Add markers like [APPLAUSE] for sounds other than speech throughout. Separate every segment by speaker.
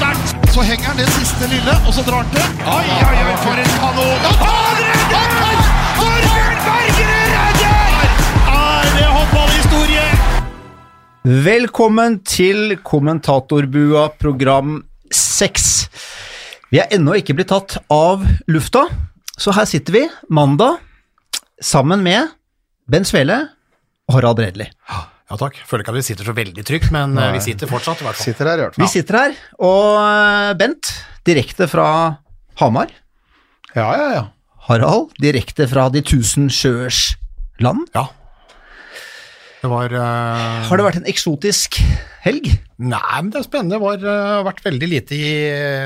Speaker 1: sterkt! Så henger han det siste lille, og så drar han til. Oi, oi, oi, for en kanon! Han redder! Torbjørn Bergerud redder! Er det håndballhistorie?
Speaker 2: Velkommen til Kommentatorbua program 6. Vi er ennå ikke blitt tatt av lufta, så her sitter vi mandag sammen med Ben Svele og Harald Redli.
Speaker 3: Ja takk. Føler ikke at vi sitter så veldig trygt, men Nei. vi sitter fortsatt. i hvert fall.
Speaker 4: Sitter her i hvert
Speaker 2: Vi sitter her, og eh, Bent direkte fra Hamar.
Speaker 4: Ja, ja, ja.
Speaker 2: Harald direkte fra de tusen sjøers land.
Speaker 3: Ja. Det var uh...
Speaker 2: Har det vært en eksotisk helg?
Speaker 3: Nei, men det er spennende. Det har uh, vært veldig lite i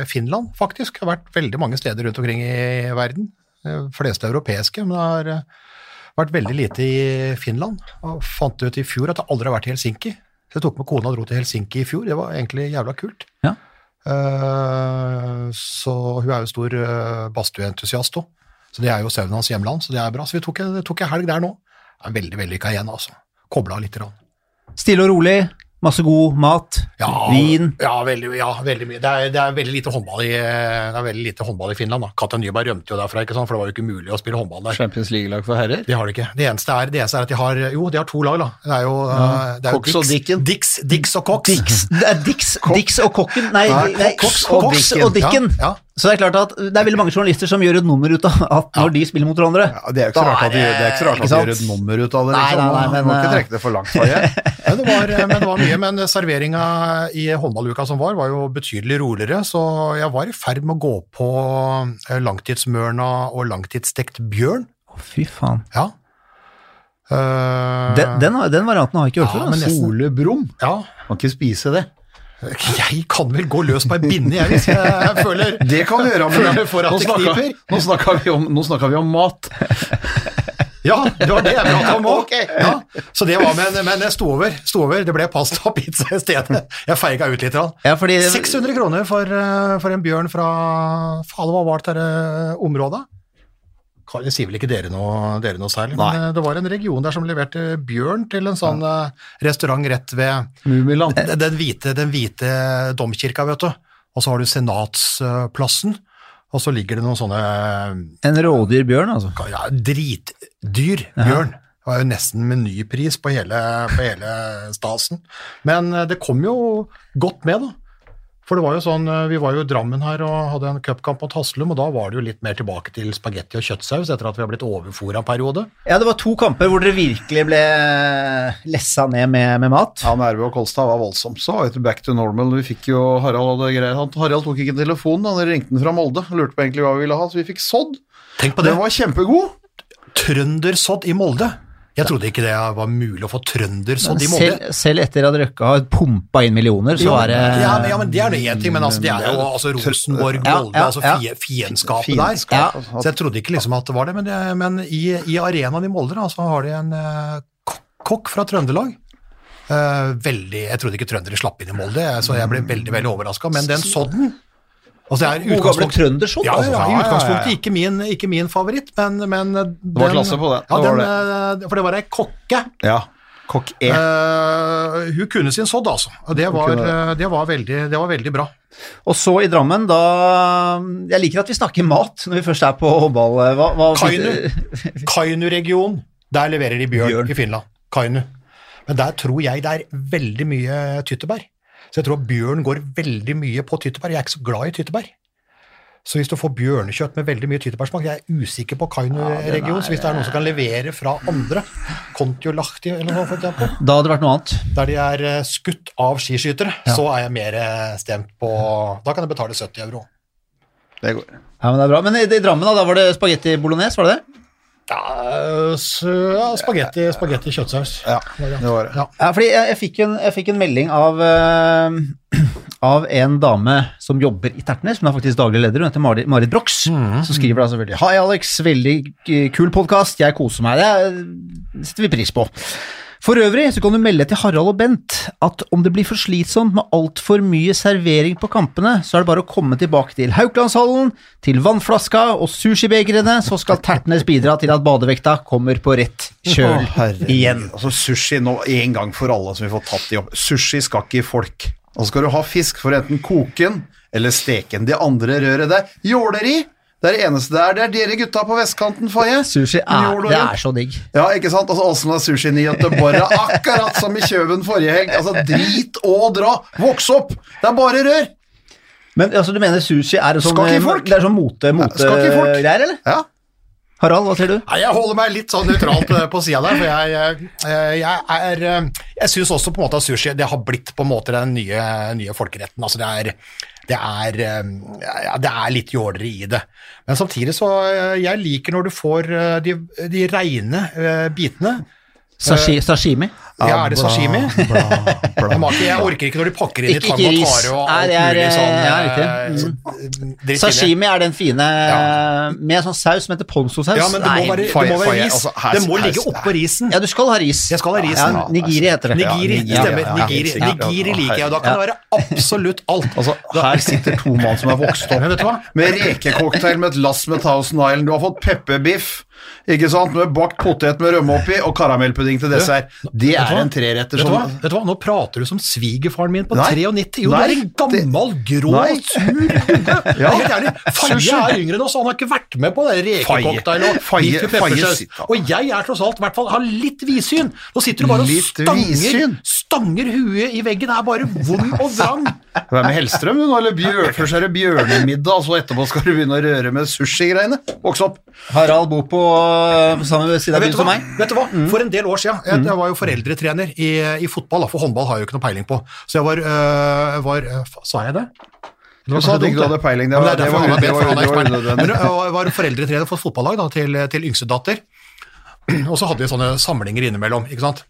Speaker 3: Finland, faktisk. Det har vært veldig mange steder rundt omkring i verden. De fleste europeiske, men det har eh, vært veldig lite i Finland. Og fant ut i fjor at jeg aldri har vært i Helsinki. Så jeg tok med kona og dro til Helsinki i fjor. Det var egentlig jævla kult.
Speaker 2: Ja.
Speaker 3: Uh, så hun er jo stor uh, badstueentusiast òg. Så det er jo Søvnans hans hjemland, så det er bra. Så vi tok, tok en helg der nå. Det er veldig vellykka igjen, altså. Kobla litt. Grann.
Speaker 2: Stille og rolig, masse god mat,
Speaker 3: Ja,
Speaker 2: vin.
Speaker 3: Ja, veldig, ja, veldig mye. Det er, det er veldig i, det er veldig lite håndball i Finland. da. Katja Nyberg rømte jo derfra, ikke sant? for det var jo ikke mulig å spille håndball der.
Speaker 4: Champions League-lag for herrer.
Speaker 3: Det har de ikke. Det eneste, er, det eneste er at de har Jo, de har to lag, da. Det er jo, ja. det er jo
Speaker 4: Cox og Dicken.
Speaker 3: Dix, Dix og Cox.
Speaker 2: Dix, det er Dix, Dix og Kokken Nei,
Speaker 4: Nei,
Speaker 2: nei
Speaker 3: Cox,
Speaker 2: og,
Speaker 3: Cox,
Speaker 2: og Dicken.
Speaker 3: Ja, ja.
Speaker 2: Så det er klart at det er veldig mange journalister som gjør et nummer ut av at når de spiller mot hverandre
Speaker 4: Ja, det er ikke så rart at de, det ikke så rart
Speaker 2: ikke
Speaker 4: at de gjør et nummer ut av det.
Speaker 2: Nei,
Speaker 4: Liksom.
Speaker 2: nei, nei, men,
Speaker 4: Man må ikke
Speaker 2: eh,
Speaker 4: trekke det for langt. Farje.
Speaker 3: Men det, var, men det var mye, men serveringa i håndballuka som var, var jo betydelig roligere, så jeg var i ferd med å gå på eh, langtidsmørna og langtidsstekt bjørn.
Speaker 2: Å, Fy faen.
Speaker 3: Ja. Uh,
Speaker 2: Den, den, den varianten har jeg ikke hørt
Speaker 3: Ja,
Speaker 2: før.
Speaker 3: men
Speaker 2: altså.
Speaker 4: Solebrom.
Speaker 3: ja.
Speaker 4: Kan ikke spise det.
Speaker 3: Jeg kan vel gå løs på ei binne, jeg, hvis jeg føler [LAUGHS]
Speaker 4: Det kan du gjøre, men nå
Speaker 3: snakker
Speaker 4: snakka, vi om, nå snakker vi om mat. [LAUGHS]
Speaker 3: Ja, det var det jeg pratet om òg. Så det var, men, men jeg sto over. Sto over. Det ble pasta og pizza i stedet. Jeg feiga ut litt.
Speaker 2: Ja, fordi
Speaker 3: 600 kroner for, eh, for en bjørn fra Faen, hva var det dette området? Det sier vel ikke dere noe, dere noe særlig, men eh, det var en region der som leverte bjørn til en sånn ja. restaurant rett ved
Speaker 4: Mumiland.
Speaker 3: den, den, hvite, den hvite domkirka, vet du. Og så har du Senatsplassen, og så ligger det noen sånne
Speaker 2: En rådyrbjørn, altså.
Speaker 3: ja, dritdyr bjørn. Det var jo nesten menypris på hele, på hele stasen. Men eh, det kom jo godt med, da. For det var jo sånn, eh, Vi var jo i Drammen her og hadde en cupkamp mot Haslum, og da var det jo litt mer tilbake til spagetti og kjøttsaus etter at vi har blitt overfora en periode.
Speaker 2: Ja, det var to kamper hvor dere virkelig ble lessa ned med, med mat.
Speaker 4: Ja, Nærbø og Kolstad var voldsomt. Så var vi back to normal. Vi fikk jo Harald og greier. Han- Harald tok ikke telefonen, han ringte den fra Molde. Lurte på egentlig hva vi ville ha, så vi fikk sodd.
Speaker 3: Tenk på det.
Speaker 4: Den var kjempegod.
Speaker 3: Trøndersodd i Molde. Jeg trodde ikke det var mulig å få trøndersodd i Molde.
Speaker 2: Selv, selv etter at Røkke har pumpa inn millioner, så er det
Speaker 3: ja, men, ja, men det er nå én ting, men altså, det er jo altså Rosenborg, Molde,
Speaker 2: ja,
Speaker 3: altså fie- fiendskapet
Speaker 4: Fiendskap,
Speaker 3: der. Så jeg trodde ikke liksom at det var det, men, det, men i, i arenaen i Molde da, så har de en uh, kokk fra Trøndelag. Uh, veldig, Jeg trodde ikke trøndere slapp inn i Molde, så jeg ble veldig veldig overraska. Men den sodden altså det er utgangspunkt-
Speaker 2: trøndersodd,
Speaker 3: ja,
Speaker 2: altså.
Speaker 3: ja,
Speaker 4: Ja,
Speaker 3: i utgangspunktet ikke min, ikke min favoritt, men, men det
Speaker 4: var klasse på det.
Speaker 3: Ja,
Speaker 4: Det var
Speaker 3: den, eh, For det var ei kokke.
Speaker 4: Ja. Kokk E.
Speaker 3: Uh, hun kunne sin sodd, altså. Det var, eh, det var, veldig, det var veldig bra.
Speaker 2: Og så i Drammen, da Jeg liker at vi snakker mat når vi først er på håndball. Hva, hva,
Speaker 3: Kainu. [LAUGHS] Kainu-region, der leverer de bjørn,
Speaker 2: Bjørn.
Speaker 3: i Finland. Kainu. Men der tror jeg det er veldig mye tyttebær. Så jeg tror bjørn går veldig mye på tyttebær. Jeg er ikke så glad i tyttebær. Så hvis du får bjørnekjøtt med veldig mye tyttebærsmak Jeg er usikker på Kainu-regionen, så hvis det er noen som kan levere fra andre, Kontiolahti eller noe, eksempel,
Speaker 2: Da hadde det vært noe annet.
Speaker 3: der de er eh, skutt av skiskytere, så er jeg mer eh, stemt på Da kan jeg betale 70 euro.
Speaker 4: Det går.
Speaker 2: Ja, men det er bra. Men i, i Drammen, da, da var det spagetti bolognese, var det det?
Speaker 3: Ja, spagetti, spagetti kjøttsaus.
Speaker 4: Ja, det var det.
Speaker 3: Ja.
Speaker 2: Ja, fordi jeg, jeg, fikk en, jeg fikk en melding av, uh, [CLEARS THROAT] av en dame som jobber i Tertnes, hun er faktisk daglig leder, hun heter Marit, Marit Brox, som skriver da selvfølgelig Hei Alex, veldig eh, kul podkast, jeg koser meg, det setter vi pris på. For øvrig så kan du melde til Harald og Bent at om det blir for slitsomt med altfor mye servering på kampene, så er det bare å komme tilbake til Hauklandshallen, til vannflaska og sushibegrene, så skal Tertnes bidra til at badevekta kommer på rett kjøl
Speaker 4: Å,
Speaker 2: igjen.
Speaker 4: Altså Sushi nå en gang for alle som vi får tatt i opp. Sushi skal ikke i folk. Og så skal du ha fisk for enten koken
Speaker 5: eller steken. Det andre røret der, jåleri. Det er det eneste det er. Det er dere gutta på vestkanten, Faye.
Speaker 2: Sushi er, det er så digg.
Speaker 5: Ja, ikke sant? Altså, Åssen er sushien i Göteborg, akkurat som i Kjøben forrige helg. Altså, drit og dra. Voks opp! Det er bare rør!
Speaker 2: Men altså, du mener sushi er sånn,
Speaker 5: ikke folk?
Speaker 2: det er sånn mote, mote
Speaker 5: skal ikke folk?
Speaker 2: greier, eller?
Speaker 5: Ja.
Speaker 2: Harald, hva sier du?
Speaker 3: Nei, Jeg holder meg litt sånn nøytralt eh, på sida der, for jeg, jeg, jeg er eh, Jeg syns også på en måte at sushi det har blitt på en måte den nye, nye folkeretten. Altså det er det er, eh, ja, det er litt jåleri i det. Men samtidig så eh, Jeg liker når du får eh, de, de reine bitene.
Speaker 2: Sashi, sashimi?
Speaker 3: Ja, er det sashimi?
Speaker 5: Bla, bla.
Speaker 3: Jeg, ikke- jeg orker ikke når de pakker inn i tang og
Speaker 2: ris.
Speaker 3: tare og alt
Speaker 2: det er,
Speaker 3: mulig sånn.
Speaker 2: ja,
Speaker 3: eh,
Speaker 2: riktig.
Speaker 3: sånn, dritt.
Speaker 2: Sashimi er den fine
Speaker 3: Ja.
Speaker 2: med sånn saus som heter ponzo-saus.
Speaker 3: Ja, men det må være, det må være ris.
Speaker 5: altså,
Speaker 3: det må ligge oppå risen.
Speaker 2: Ja, du skal ha ris.
Speaker 3: Jeg skal ha risen.
Speaker 2: Ja, nigiri heter det.
Speaker 3: Nigiri,
Speaker 5: Ja,
Speaker 3: stemmer.
Speaker 5: ja, ja,
Speaker 3: Nigiri, nigiri liker jeg, og da kan det være absolutt alt.
Speaker 5: Altså, her sitter to mann som er vokst opp
Speaker 3: Men vet du hva?
Speaker 5: med rekecocktail med et lass med Thousand Island. Du har fått pepperbiff, ikke sant, med bakt potet med rømme oppi og karamellpudding til dessert. Det er en treretter
Speaker 3: Vet du, hva?
Speaker 5: som
Speaker 3: Vet du hva? Nå prater du som svigerfaren min på
Speaker 5: Nei.
Speaker 3: 93. Jo,
Speaker 5: Nei,
Speaker 3: du er en gammel, grå,
Speaker 5: Nei.
Speaker 3: sur. [LAUGHS]
Speaker 5: Ja.
Speaker 3: Faye er yngre nå, så han har ikke vært med på det rekecocktail og. Og jeg er tross alt, i hvert fall, har litt vidsyn. Nå sitter du bare og
Speaker 5: Litt
Speaker 3: stanger, stanger huet i veggen. Det er bare vond og vrang.
Speaker 5: Hva er med Hellstrøm, nå? Eller bjør, først er det bjørnemiddag, og så etterpå skal du begynne å røre med sushi-greiene? Voks opp.
Speaker 2: Harald bor på, på samme side av byen som meg.
Speaker 3: Vet du hva? For en del år siden, jeg, jeg var jo foreldretrener i, i fotball, for håndball har jeg jo ikke noe peiling på. Så jeg var, øh, var øh, Sa jeg det? Var
Speaker 5: Du sa at ikke du hadde peiling. Det var-
Speaker 3: det er
Speaker 5: det var- det var- det var
Speaker 3: Men jeg var foreldretrener for et fotballag da, til, til yngstedatter, [CLEARS THROAT] og så hadde vi sånne samlinger innimellom, ikke sant?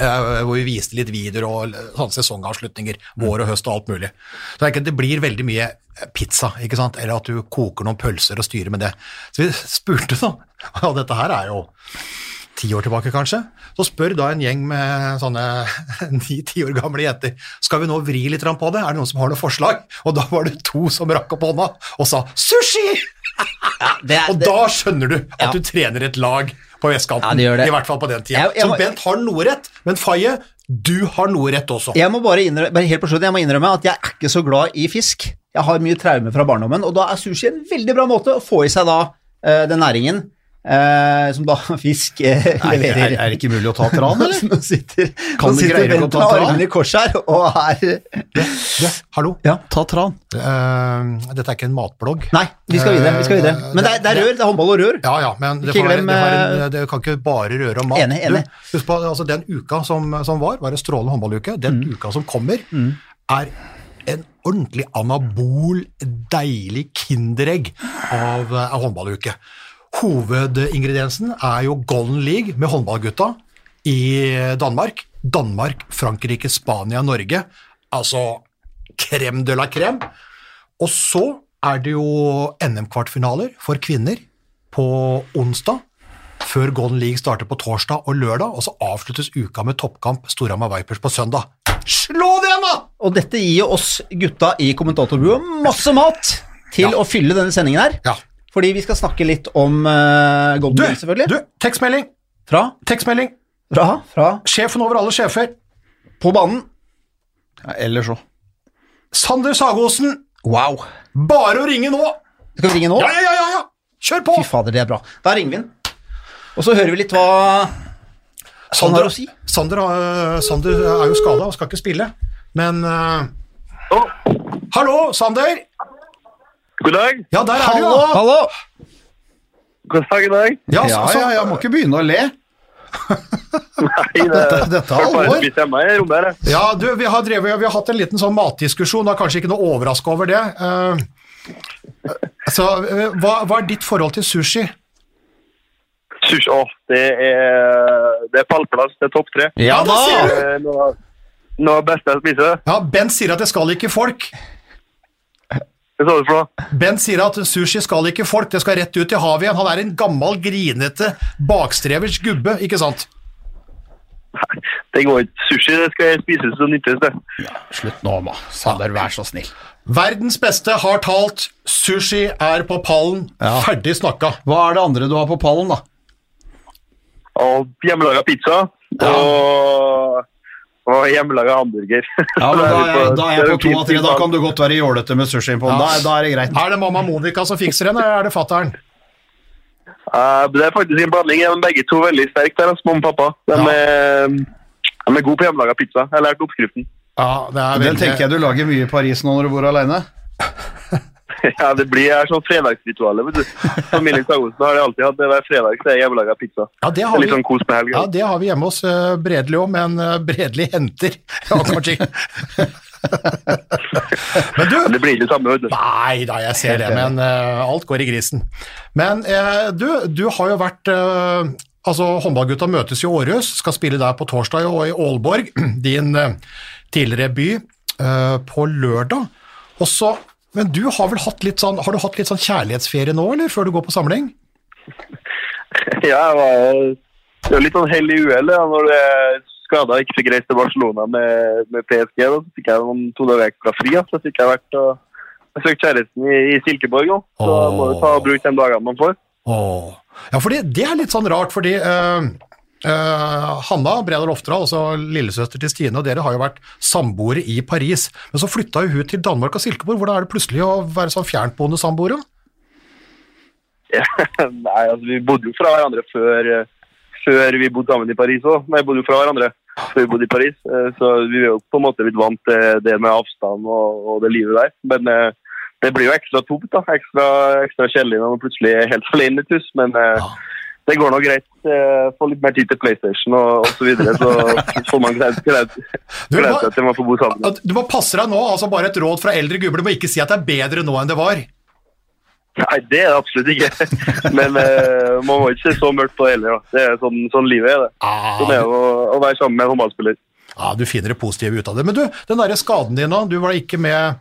Speaker 3: Eh, hvor vi viste litt videoer og sånne sesongavslutninger, vår og høst og alt mulig. Så det, er blir veldig mye pizza, ikke sant? eller at du koker noen pølser og styrer med det. Så vi [LAUGHS] spurte da, og dette her er jo ti år tilbake kanskje, så spør da en gjeng med sånne [LAUGHS] ni-ti år gamle jenter, skal vi nå vri litt på det? Er det noen som har noe forslag? Og da var det to som rakk opp hånda og sa sushi!
Speaker 2: Det er, [LAUGHS]
Speaker 3: Og da skjønner du at
Speaker 2: Ja.
Speaker 3: du trener et lag på vestkanten.
Speaker 2: Ja.
Speaker 3: I hvert fall på den tida.
Speaker 2: Jeg- jeg
Speaker 3: Så Bent har noe rett, men Faye, du har noe rett også.
Speaker 2: jeg må bare innrømme, bare helt på slutten, jeg må innrømme at jeg er ikke så glad i fisk. Jeg har mye traume fra barndommen, og da er sushi en veldig bra måte å få i seg da eh, den næringen eh, som da [LAUGHS] fisk eh,
Speaker 5: Nei,
Speaker 2: leverer.
Speaker 5: er, er det ikke mulig å ta tran, eller? [LAUGHS]
Speaker 2: Nå sitter,
Speaker 5: Kan
Speaker 2: nå sitter
Speaker 5: greie å
Speaker 2: Bent
Speaker 5: ta
Speaker 2: med
Speaker 5: tran?
Speaker 2: armene i kors her og er
Speaker 3: Du, hallo?
Speaker 2: Ja.
Speaker 5: Ta tran.
Speaker 3: Uh, dette er ikke en matblogg.
Speaker 2: Nei, vi skal videre. vi skal videre.
Speaker 3: Eh,
Speaker 2: Men det er, det er rør, det er håndball og rør.
Speaker 3: Ja, ja, men det,
Speaker 2: Ikke glem,
Speaker 3: det,
Speaker 2: eh,
Speaker 3: en, det kan ikke bare røre om mat.
Speaker 2: Enig, enig.
Speaker 3: Du, husk på, altså, den uka som, som var, var en strålende håndballuke. Den
Speaker 2: Mm.
Speaker 3: uka som kommer, er en ordentlig anabol, deilig kinderegg av, eh, av håndballuke. Hovedingrediensen er jo Golden League med håndballgutta i Danmark. Danmark, Frankrike, Spania, Norge. Altså crème de la crème. Og så er det jo NM-kvartfinaler for kvinner på onsdag, før Golden League starter på torsdag og lørdag, og så avsluttes uka med toppkamp Storhamar Vipers på søndag. Slå det, da!
Speaker 2: Og dette gir jo oss gutta i kommentatorbua masse mat til
Speaker 3: Ja.
Speaker 2: å fylle denne sendingen her.
Speaker 3: Ja.
Speaker 2: Fordi vi skal snakke litt om uh, Golden Gate, selvfølgelig.
Speaker 3: du, tekstmelding!
Speaker 2: Fra,
Speaker 3: Tekstmelding!
Speaker 2: fra, fra
Speaker 3: Sjefen over alle sjefer.
Speaker 2: på banen.
Speaker 5: Ja, ellers så.
Speaker 3: Sander Sagosen,
Speaker 2: Wow.
Speaker 3: bare å ringe nå!
Speaker 2: Skal vi ringe nå?
Speaker 3: Ja, ja, ja, ja! ja. Kjør på!
Speaker 2: Fy fader, det er bra. Da ringer vi den. Og så hører vi litt hva han har å si.
Speaker 3: Sander, uh, Sander er jo skada og skal ikke spille, men eh, Hallo, Sander!
Speaker 6: God dag.
Speaker 3: Ja, der er du,
Speaker 2: Hallo!
Speaker 3: ja.
Speaker 2: Hallo!
Speaker 6: God dag, god dag.
Speaker 3: Ja,
Speaker 5: så,
Speaker 3: så,
Speaker 5: ja, jeg må ikke begynne å le.
Speaker 6: Nei, det,
Speaker 5: Dette- dette er alvor.
Speaker 3: ja du, vi har, drevet, vi har hatt en liten sånn matdiskusjon, da kanskje ikke noe overraska over det. Uh, så, uh, hva, hva er ditt forhold til sushi?
Speaker 6: Sushi, åh, det er, det er pallplass, det er topp tre.
Speaker 3: Ja, da du!
Speaker 6: Det er Noe, noe av det beste jeg spiser.
Speaker 3: Ja, Bent sier at det skal ikke folk.
Speaker 6: Hva sa du for noe?
Speaker 3: Bent sier at sushi skal ikke folk, det skal rett ut i havet igjen. Han er en gammel, grinete, bakstrevers gubbe, ikke sant?
Speaker 6: Nei, Det går ikke. Sushi det skal spises og nyttes, det.
Speaker 5: Slutt nå, ma. Sander, vær så snill.
Speaker 3: Verdens beste har talt, sushi er på pallen,
Speaker 5: Ja.
Speaker 3: ferdig snakka.
Speaker 5: Hva er det andre du har på pallen, da?
Speaker 6: Og hjemmelaga pizza. Og Og hjemmelaga hamburger.
Speaker 4: Ja, men [LAUGHS] da, er, da er jeg på to av tre. Da kan du godt være jålete med sushien på. Da, da er det greit.
Speaker 3: Er det mamma Monica som fikser den, eller er det fattern?
Speaker 6: Uh, det er faktisk en blanding. De er begge to veldig sterke, deres altså, mamma og pappa. De,
Speaker 3: Ja.
Speaker 6: er, de er gode på hjemmelaga pizza. Jeg har lært oppskriften.
Speaker 3: Ja, det er
Speaker 4: Den tenker jeg du lager mye i Paris nå når du bor alene. [LAUGHS]
Speaker 6: ja, det blir er sånn fredagsritualet, vet du. Familien Sagosen har det alltid hatt. Det hver fredag så er hjemmelaga pizza.
Speaker 3: Ja, det
Speaker 6: Det
Speaker 3: har
Speaker 6: er
Speaker 3: vi,
Speaker 6: sånn kos på
Speaker 3: ja, det har vi hjemme hos uh, Bredli òg, men uh, Bredli henter. [LAUGHS] Ja, kanskje. [LAUGHS] Men du,
Speaker 6: Det blir ikke det samme, vet du.
Speaker 3: Nei da, jeg ser det, men uh, alt går i grisen. Men uh, du, du har jo vært uh, Altså, håndballgutta møtes i Århus, skal spille der på torsdag og i Aalborg, [CLEARS THROAT] din tidligere by, på lørdag. Og så, men du har vel hatt litt sånn Har du hatt litt sånn kjærlighetsferie nå, eller, før du går på samling? [LAUGHS]
Speaker 6: Ja, jeg var, det var litt sånn hell i uhellet ja, når jeg skada ikke fikk reist til Barcelona med, med PSG. Da. Så fikk jeg noen to dager ekstra fri. Så fikk jeg vært og besøkt kjæresten i, i Silkeborg. Da. Så
Speaker 3: Åh.
Speaker 6: må du ta og bruke de dagene man får.
Speaker 3: Åh. Ja, for det er litt sånn rart, fordi eh, eh, Hanna Bredal Oftedal, altså lillesøster til Stine, og dere har jo vært samboere i Paris, men så flytta jo hun til Danmark og Silkeborg. Hvordan er det plutselig å være sånn fjerntboende samboere? [LAUGHS]
Speaker 6: Nei, altså vi bodde jo fra hverandre før, eh, før vi bodde sammen i Paris òg. Nei, vi bodde jo fra hverandre før vi bodde i Paris. Eh, Så vi er jo på en måte litt vant til det med avstand og, og det livet der. Men det blir jo ekstra tungt, da. Ekstra, ekstra kjedelig når man plutselig er helt alene i et hus. Men
Speaker 3: Ja.
Speaker 6: Det går nå greit. Eh, Få litt mer tid til PlayStation og, osv. så videre. Så får man glede [LAUGHS] seg til man får bo sammen.
Speaker 3: Du må passe deg nå, altså bare et råd fra eldre gubber. Du må ikke si at det er bedre nå enn det var.
Speaker 6: Nei, det er det absolutt ikke. [LAUGHS] Men eh, man må ikke se så mørkt på det heller. Da. Det er sånn, sånn livet er. det. Sånn er
Speaker 3: Ah,
Speaker 6: det å, å være sammen med en håndballspiller.
Speaker 3: ja, du finner det positive ut av det. Men du, den derre skaden din nå, du var ikke med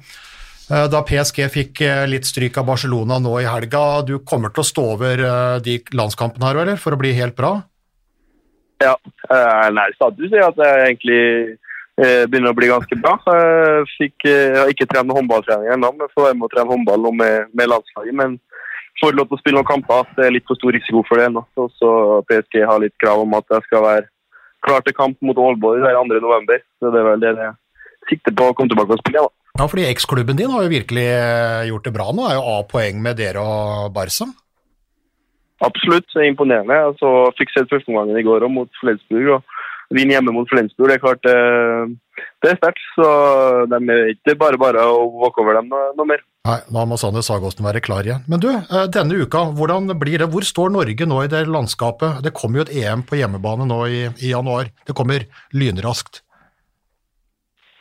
Speaker 3: da PSG fikk eh, litt stryk av Barcelona nå i helga. Du kommer til å stå over eh, de landskampene her, eller? For å bli helt bra?
Speaker 6: Ja, eh, nei, status er at jeg egentlig eh, begynner å bli ganske bra. Fikk, eh, jeg har ikke trent håndballtrening ennå, men får være med å trene håndball med, med landslaget. Men får lov til å spille noen kamper. Det er litt for stor risiko for det ennå. Så PSG har litt krav om at jeg skal være klar til kamp mot Aalborg den 2. november. Så det er vel det jeg sikter på å komme tilbake og spille da.
Speaker 3: Ja, fordi eksklubben din har jo virkelig eh, gjort det bra nå. Er jo A-poeng med dere og Barca.
Speaker 6: Absolutt, det er imponerende. Altså, fikk sett førsteomgangen i går også mot Flensburg. og Vinne hjemme mot Flensburg, det er klart eh, det er sterkt. Så de er ikke bare bare å våke over dem noe, mer.
Speaker 3: Nei, da må Sanne Sagåsen være klar igjen. Men du, eh, denne uka, hvordan blir det? Hvor står Norge nå i det landskapet? Det kommer jo et EM på hjemmebane nå i, i januar. Det kommer lynraskt.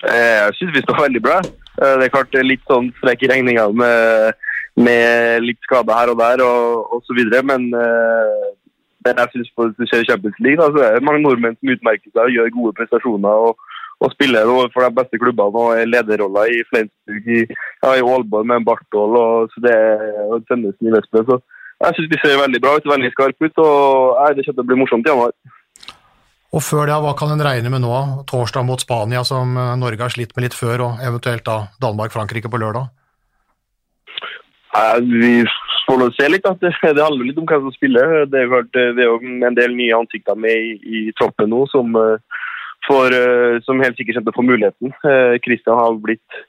Speaker 6: Eh, Jeg syns vi står veldig bra. Eh, Det er klart litt sånn strekk i regninga med, med litt skade her og der og, osv. men det jeg det skjer i Champions League, altså, det er mange nordmenn som utmerker seg og gjør gode prestasjoner og, og spiller overfor de beste klubbene og er lederroller i Flensburg, i, ja, i Aalborg med Barthold og, så det, Tønnesen i Vestbø. Så jeg syns vi ser veldig bra ut, veldig skarpe ut, og nei, det kommer til å bli morsomt i januar.
Speaker 3: Og før det, hva kan en regne med nå? Torsdag mot Spania, som eh, Norge har slitt med litt før, og eventuelt da Danmark-Frankrike på lørdag?
Speaker 6: Nei, vi får nå se litt. Det, det handler litt om hvem som spiller. Det er, jo det er jo en del nye ansikter med i, i troppen nå som, for, eh, som helt sikkert kommer til å få muligheten. Kristian har blitt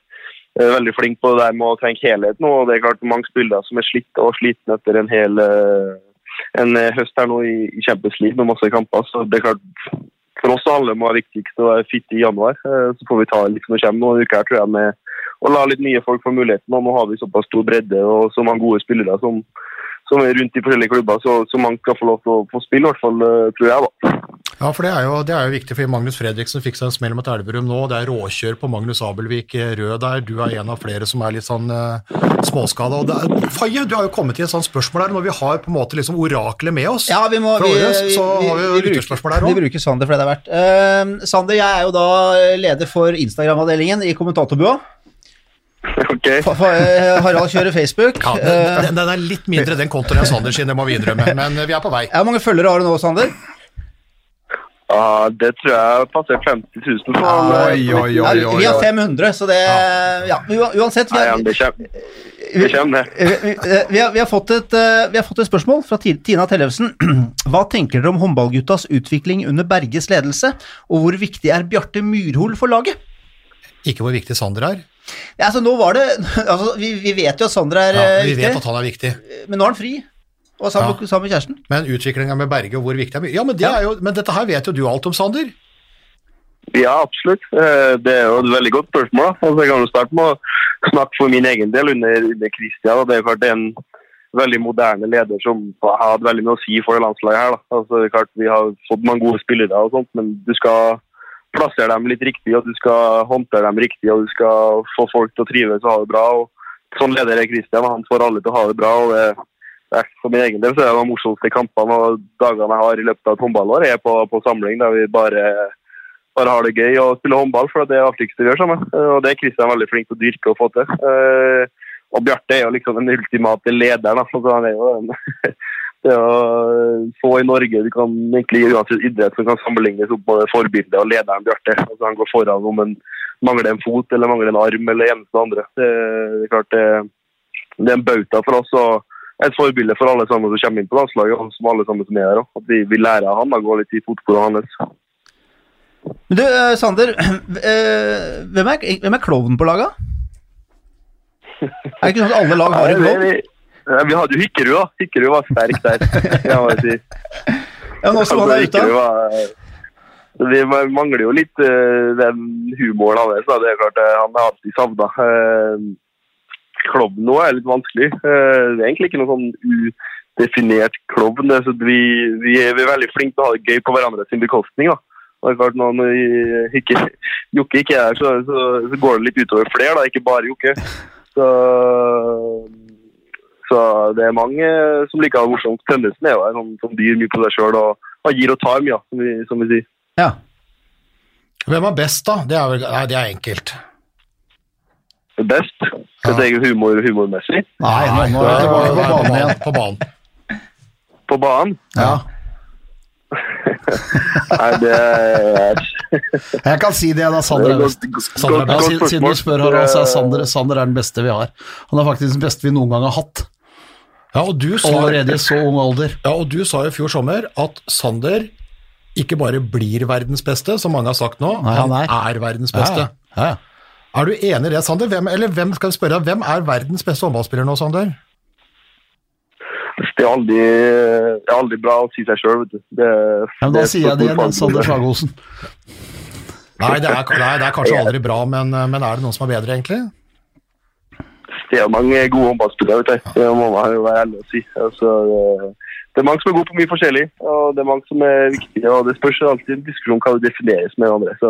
Speaker 6: eh, veldig flink på det der med å tenke helhet nå. og Det er klart mange spillere som er slitt og slitne etter en hel eh, en eh, høst her nå i, i Champions League med masse kamper. så det er klart For oss må det være viktigst å være fit i januar. Eh, Så får vi ta litt som det kommer noen uker her, tror jeg, med og la litt nye folk få muligheten. og Nå har vi såpass stor bredde og så mange gode spillere som, som er rundt i forskjellige klubber, så, så mange skal få lov til å få spille, i hvert fall, eh, tror jeg. da.
Speaker 3: Ja, for det er, jo, det er jo viktig, for Magnus Fredriksen fikk seg en smell mot Elverum nå. Det er råkjør på Magnus Abelvik eh, Rød der. Du er en av flere som er litt sånn uh, småskada. Faye, du har jo kommet til et sånt spørsmål her når vi har på en måte liksom oraklet med oss.
Speaker 2: Ja, vi må vi,
Speaker 3: året,
Speaker 2: vi,
Speaker 3: så
Speaker 2: vi,
Speaker 3: har vi jo
Speaker 2: vi,
Speaker 3: lytterspørsmål
Speaker 2: bruker,
Speaker 3: òg.
Speaker 2: vi bruker Sander for det det er verdt. Uh, Sander, jeg er jo da leder for Instagram-avdelingen i kommentatorbua. [LAUGHS]
Speaker 6: Ok.
Speaker 2: Fa- fa- eh, Harald kjører Facebook.
Speaker 3: Ja,
Speaker 2: Eh,
Speaker 3: den, den er litt mindre den kontoen enn Sander sin, det må vi innrømme, men vi er på vei.
Speaker 2: Hvor mange følgere har du nå, Sander?
Speaker 6: Ja, det tror jeg passer 50 000. på.
Speaker 4: Oi, oi, oi,
Speaker 2: Ja,
Speaker 4: oi,
Speaker 2: vi har 500, så det Ja, uansett. Vi
Speaker 6: Nei, det kommer. det kommer.
Speaker 2: Vi, vi, vi, har, vi, har fått et, eh, vi har fått et spørsmål fra Tina Tellefsen. [CLEARS THROAT] Hva tenker dere om håndballguttas utvikling under Berges ledelse, og hvor viktig er Bjarte Myrhol for laget?
Speaker 3: Ikke hvor viktig Sander er.
Speaker 2: Ja, altså, nå var det, [LAUGHS] altså, vi, vi vet jo at Sander er
Speaker 3: Ja,
Speaker 2: vi
Speaker 3: vi vet at han er viktig.
Speaker 2: men nå er han fri, og sammen, sammen med kjæresten.
Speaker 3: Men utviklinga med Berge og hvor viktig er Ja, men, det
Speaker 2: Ja.
Speaker 3: er jo, men dette her vet jo du alt om, Sander.
Speaker 6: Ja, absolutt. Eh, Det er jo et veldig godt spørsmål. Altså, jeg kan jo starte med å snakke for min egen del under, under Christian. Det er klart det er en veldig moderne leder som har hatt veldig mye å si for det landslaget. her. Da. Altså, det er klart Vi har fått mange gode spillere, og sånt, men du skal plassere dem litt riktig, og du skal håndtere dem riktig, og du skal få folk til å trives og ha det bra. og Sånn leder er Christian. Han får alle til å ha det bra. og det, For min egen del så er det de morsomste kampene og dagene jeg har i løpet av et håndballår, er på, på samling der vi bare bare har det gøy og spille håndball, for det er det artigste vi gjør sammen. Og det er Kristian veldig flink til å dyrke og få til. Eh, Og Bjarte er jo liksom den ultimate lederen. Altså, han er jo en, det å få i Norge du kan egentlig uansett idrett som kan sammenlignes opp med forbildet og lederen Bjarte. Altså, han går foran om en mangler en fot eller mangler en arm eller en eneste andre. Det, det er klart det, det er en bauta for oss og et forbilde for alle sammen som kommer inn på landslaget, og som alle sammen som er her. At vi, vi lærer av han å gå litt i fotsporene hans.
Speaker 2: Men du, eh, Sander, [CLEARS THROAT] eh, hvem er, hvem er klovnen på laget? Er det ikke sånn at alle lag har en klovn?
Speaker 6: Vi, hadde jo Hykkerud, da. Hykkerud var sterk der. Ja, må si.
Speaker 2: Ja, nå som han er ute.
Speaker 6: Hykkerud vi mangler jo litt uh, den humoren hans. Det er klart, eh, Han har alltid savna. Klovn nå er litt vanskelig. Uh, det er egentlig ikke noe sånn udefinert klovn. Er så vi, vi, er, vi er veldig flinke til å ha det gøy på hverandres bekostning. da. Og det er klart, når ikke, Jokke ikke er her, så, så, så går det litt utover flere, da, ikke bare Jokke. Så, så det er mange som liker å ha det morsomt. Tønnesen er jo en sånn som byr mye på seg sjøl og, og gir og tar mye, ja, som vi, som vi sier.
Speaker 2: Ja.
Speaker 3: Hvem er best, da? Det er, vel, nei, det er enkelt.
Speaker 6: Best? best. Det er humor, humormessig.
Speaker 2: Nei, nå, nå er vi tilbake på banen igjen.
Speaker 3: På banen.
Speaker 6: På banen
Speaker 2: Ja. [LAUGHS]
Speaker 6: Nei, det er
Speaker 5: Jeg kan si det, da. Sander er best.
Speaker 3: Sander da,
Speaker 5: siden du spør, Harald, så er Sander, Sander er den beste vi har. Han er faktisk den beste vi noen gang har hatt.
Speaker 3: Ja, og du sa,
Speaker 5: Allerede så ung alder.
Speaker 3: ja, og du sa i fjor sommer at Sander ikke bare blir verdens beste, som mange har sagt nå,
Speaker 5: Nei, han er.
Speaker 3: er verdens beste.
Speaker 5: Ja, ja.
Speaker 3: Er du enig i det, Sander? Hvem, eller hvem skal vi spørre deg, hvem er verdens beste håndballspiller nå, Sander?
Speaker 6: Det er aldri, det er aldri bra å si seg sjøl, vet du. Det,
Speaker 5: Ja, men da
Speaker 6: det er
Speaker 5: sier jeg det igjen, da, Sander Slagosen.
Speaker 3: Nei, det er, nei, det er kanskje [LAUGHS] aldri bra, men, men er det noen som er bedre, egentlig?
Speaker 6: Det er mange gode håndballspillere, vet du. Det må man jo være ærlig og si. Altså, det- det er mange som er gode på mye forskjellig, og det er mange som er viktige. og Det spørs alltid en diskusjon hva det defineres med andre. Så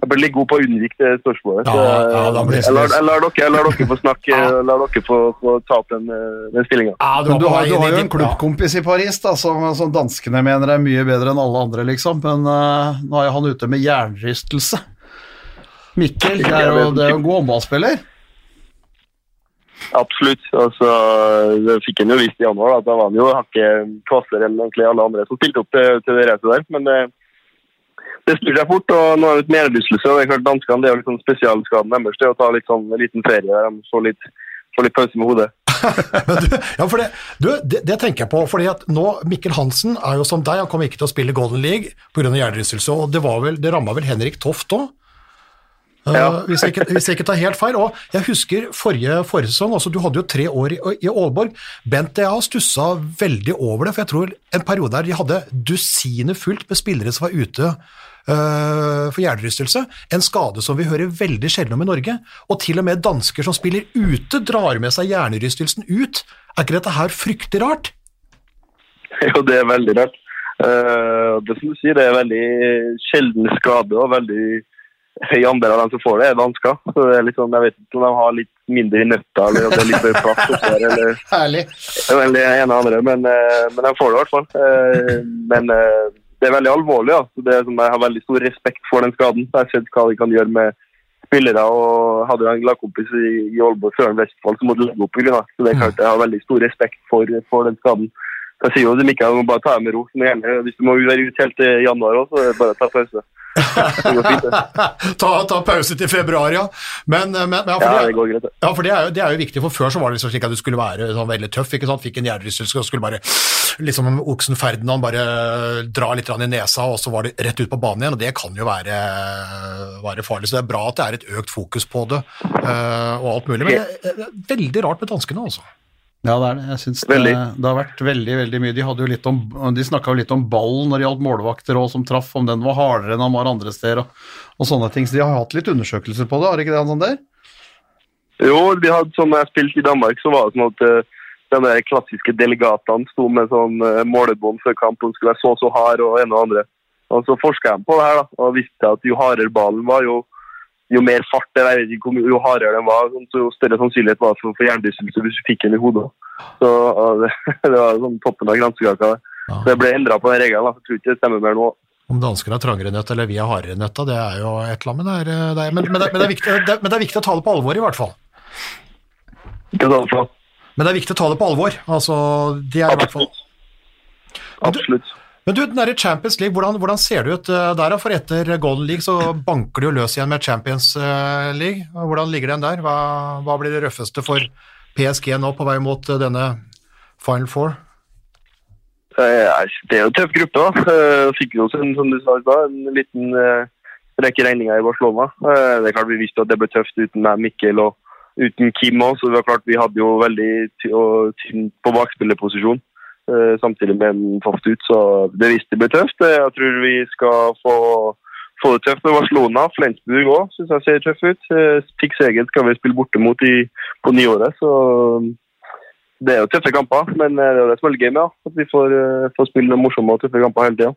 Speaker 6: jeg blir litt god på å unnvike det spørsmålet. Så,
Speaker 3: Ja, ja, det
Speaker 6: jeg, lar, jeg, lar dere, jeg lar dere få snakke, jeg lar dere få, få ta opp den, eh, den stillinga.
Speaker 3: Ja,
Speaker 5: du har, du har jo en klubbkompis i Paris da, som, som danskene mener er mye bedre enn alle andre, liksom. Men uh, nå er jo han ute med jernrystelse. Mikkel, det er jo, det er jo en god håndballspiller.
Speaker 6: Absolutt. Altså, det fikk han jo visst i januar. Da, da var han jo hakket kvassere enn egentlig alle andre som stilte opp til, til det racet der. Men det, det snur seg fort, og nå er det litt medrystelse. og det er klart Danskene det er jo sånn spesialskaden deres. Det å ta litt sånn, liten ferie der de får litt, får litt pause med hodet. [LAUGHS]
Speaker 3: Du, ja, for det, du, det, det tenker jeg på, fordi at nå, Mikkel Hansen er jo som deg, han kommer ikke til å spille Golden League pga. hjernerystelse, og det, var vel, det ramma vel Henrik Toft òg?
Speaker 6: Ja.
Speaker 3: hvis, jeg ikke, hvis jeg ikke tar helt feil. Og jeg husker forrige, forrige sesong, altså du hadde jo tre år i, i Aalborg. Bent og jeg har stussa veldig over det, for jeg tror en periode der de hadde dusinet fullt med spillere som var ute uh, for hjernerystelse. En skade som vi hører veldig sjelden om i Norge. Og til og med dansker som spiller ute, drar med seg hjernerystelsen ut. Er ikke dette her fryktelig rart? [LAUGHS]
Speaker 6: Jo, det er veldig rart. Uh, det som du sier, det er veldig sjelden skade og veldig høy andel av dem som får det, er dansker. Så det er litt sånn, jeg vet ikke om de har litt mindre i nøtta, eller om det er litt mer plass oppi der, eller [LAUGHS]
Speaker 5: Herlig.
Speaker 6: eller det ene og andre, men, eh, men de får det i hvert fall. Eh, Men eh, det er veldig alvorlig. Ja. Det er sånn, jeg har veldig stor respekt for den skaden. Jeg har sett hva de kan gjøre med spillere, og hadde en lagkompis i, i Aalborg, Søren Vestfold, som måtte legge opp pga. Så det er klart jeg har veldig stor respekt for, for den skaden. Jeg sier jo til Mikael, bare ta det med ro. Hvis du må være ute helt til januar òg, så er det bare å ta pause. [LAUGHS]
Speaker 3: Ta, ta pause til februar, ja. Men, men ja, for,
Speaker 6: Ja,
Speaker 3: det,
Speaker 6: går greit.
Speaker 3: ja, for det, er jo, det er jo viktig, for før så var det liksom slik at du skulle være sånn veldig tøff, ikke sant? Fikk en hjernerystelse og skulle bare liksom oksen Ferdinand bare dra litt i nesa, og så var det rett ut på banen igjen, og det kan jo være, være farlig. Så det er bra at det er et økt fokus på det eh, og alt mulig. Men det er veldig rart med danskene, altså.
Speaker 5: Ja, det er det. Jeg synes det, det har vært veldig veldig mye. De, hadde jo litt om, de snakka jo litt om ballen når det gjaldt målvakter og som traff, om den var hardere enn han var andre steder og, og sånne ting. Så de har hatt litt undersøkelser på det, har ikke det, han sånn der?
Speaker 6: Jo, de hadde sånn jeg spilte i Danmark, så var det sånn at denne de klassiske delegatene sto med sånn uh, målebånd før kamp og skulle være så så hard og en og andre. Og så forska jeg på det her da, og visste at jo hardere ballen var, jo, jo mer fart det var, jeg vet ikke jo hardere den var, sånn, så jo større sannsynlighet var det for å få hjernerystelse hvis du fikk den i hodet. Så det, [LAUGHS] det var sånn toppen av kransekaka.
Speaker 3: Ja.
Speaker 6: Så Det ble endra på den regelen, jeg tror ikke det stemmer mer nå.
Speaker 3: Om danskene er trangere nøtt eller vi er hardere nøtt, det er jo et eller annet, men det er, det er, men, men, det, men, det er viktig, det, men det er viktig å ta det på alvor, i hvert fall.
Speaker 6: Ikke så?
Speaker 3: Men det er viktig å ta det på alvor. Altså, de er i hvert fall
Speaker 6: Absolutt.
Speaker 3: Men du, den der Champions League, hvordan, hvordan ser det ut eh, der? For etter Golden League så banker det jo løs igjen med Champions eh, League. Hvordan ligger den der? Hva, hva blir det røffeste for PSG nå på vei mot eh, denne Final Four?
Speaker 6: Det er jo en tøff gruppe. da. Fikk jo som du sa en liten rekke regninger i Barcelona. Det er klart Vi visste at det ble tøft uten meg, Mikkel og uten Kim òg, så det var klart vi hadde jo veldig tynt på bakspillerposisjon. Eh, Samtidig med en toft ut, så det visste det ble tøft. Eh, Jeg tror vi skal få, få det tøft med Barcelona. Flensburg òg syns jeg ser tøff ut. Eh, Fikk Segel skal vi spille borte mot i, på nyåret, så det er jo tøffe kamper, men eh, det er jo det som er gøy med, at vi får, eh, får spille morsomme og tøffe kamper hele tida.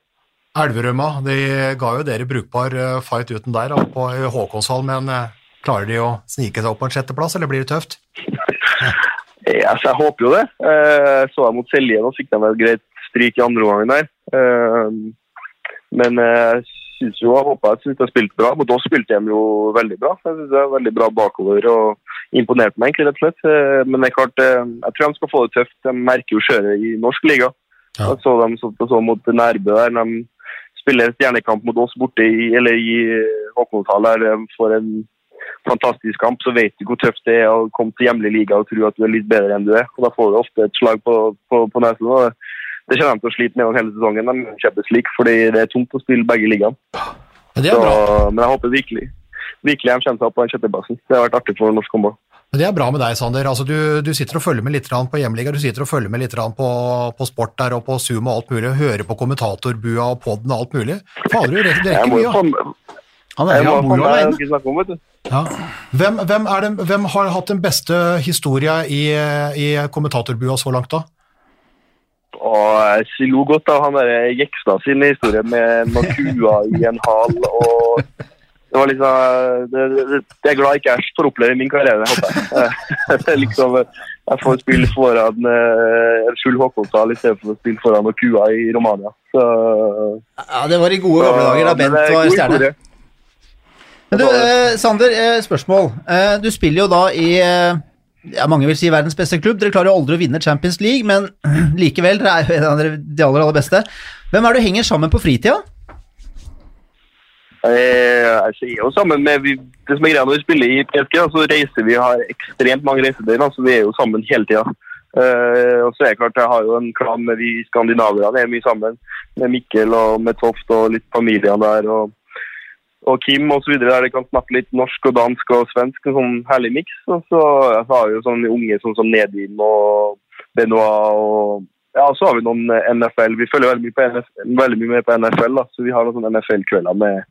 Speaker 3: Elverumma, de ga jo dere brukbar eh, fight uten der på Håkonshall, men eh, klarer de å snike seg opp på en sjetteplass, eller blir det tøft? [LAUGHS]
Speaker 6: Ja, så jeg håper jo det. Eh, så jeg mot Selje, da fikk de et greit stryk i andre omgang der. Eh, men jeg syns jo, jeg håper jeg synes har spilt bra. Mot oss spilte de jo veldig bra. Jeg synes det er veldig bra bakover og imponerte meg egentlig, rett og slett. Eh, men det er klart, eh, jeg tror de skal få det tøft. De merker jo skjøret i norsk liga.
Speaker 3: Ja.
Speaker 6: Jeg så dem så, så mot Nærbø der. De spiller stjernekamp mot oss borte i, eller i Håkonshall der de får en fantastisk kamp, så vet du hvor tøft det er å komme til hjemlig liga og tro at du er litt bedre enn du er. Og Da får du ofte et slag på, på, på nesen. og det- kommer de til å slite med hele sesongen. De kjempes slik, fordi det er tungt å spille begge ligaene.
Speaker 3: Men det
Speaker 6: Så,
Speaker 3: bra.
Speaker 6: men jeg håper virkelig virkelig de kommer seg opp på den sjetteplassen. Det har vært artig for norsk håndball.
Speaker 3: Men det er bra med deg, Sander. Altså, du, du sitter og følger med litt på hjemliga, du sitter og følger med litt på, på sport der og på Zoom og alt mulig, hører på kommentatorbua og podden og alt mulig. Fader, du rekker, det
Speaker 6: Jeg
Speaker 3: rekker mye. ja.
Speaker 5: Han er han bor jo
Speaker 6: du.
Speaker 3: Ja. Hvem, hvem, er den, hvem har hatt den beste historia i, i kommentatorbua så langt, da?
Speaker 6: Og jeg lo godt av han der Jekstad sin historie med noen kuer i en hal. og det var liksom, det, det, det er glad ikke jeg får oppleve i min karriere, håper jeg. [LAUGHS] Det liksom, jeg får spille foran eh, Skjul Håkonshall i stedet for å spille foran noen kuer i Romania. Så,
Speaker 2: Ja, det var i gode gamle dager da Bent
Speaker 6: det
Speaker 2: var stjerne. Men du, eh, Sander, eh, spørsmål. Eh, du spiller jo da i eh, ja, mange vil si verdens beste klubb. Dere klarer jo aldri å vinne Champions League, men [CLEARS THROAT] likevel, dere er jo en av de aller, aller beste. Hvem er det du henger sammen på fritida?
Speaker 6: Eh, Jeg sier jo sammen med vi, Det som er greia når vi spiller i PSG, så reiser vi har ekstremt mange reisedøgn. Så vi er jo sammen hele tida. Uh, og så er det klart jeg har jo en klan med vi skandinaverne. er mye sammen. Med Mikkel og med Toft og litt familiene der. og og Kim videre, der de kan snakke litt norsk og dansk og svensk. En sånn herlig miks. Og så har vi jo sånne unge sånn som Nedim og Benoit og ja, så har vi noen eh, NFL. Vi følger veldig mye, på NF, veldig mye med på NFL, da. så vi har noen NFL-kvelder med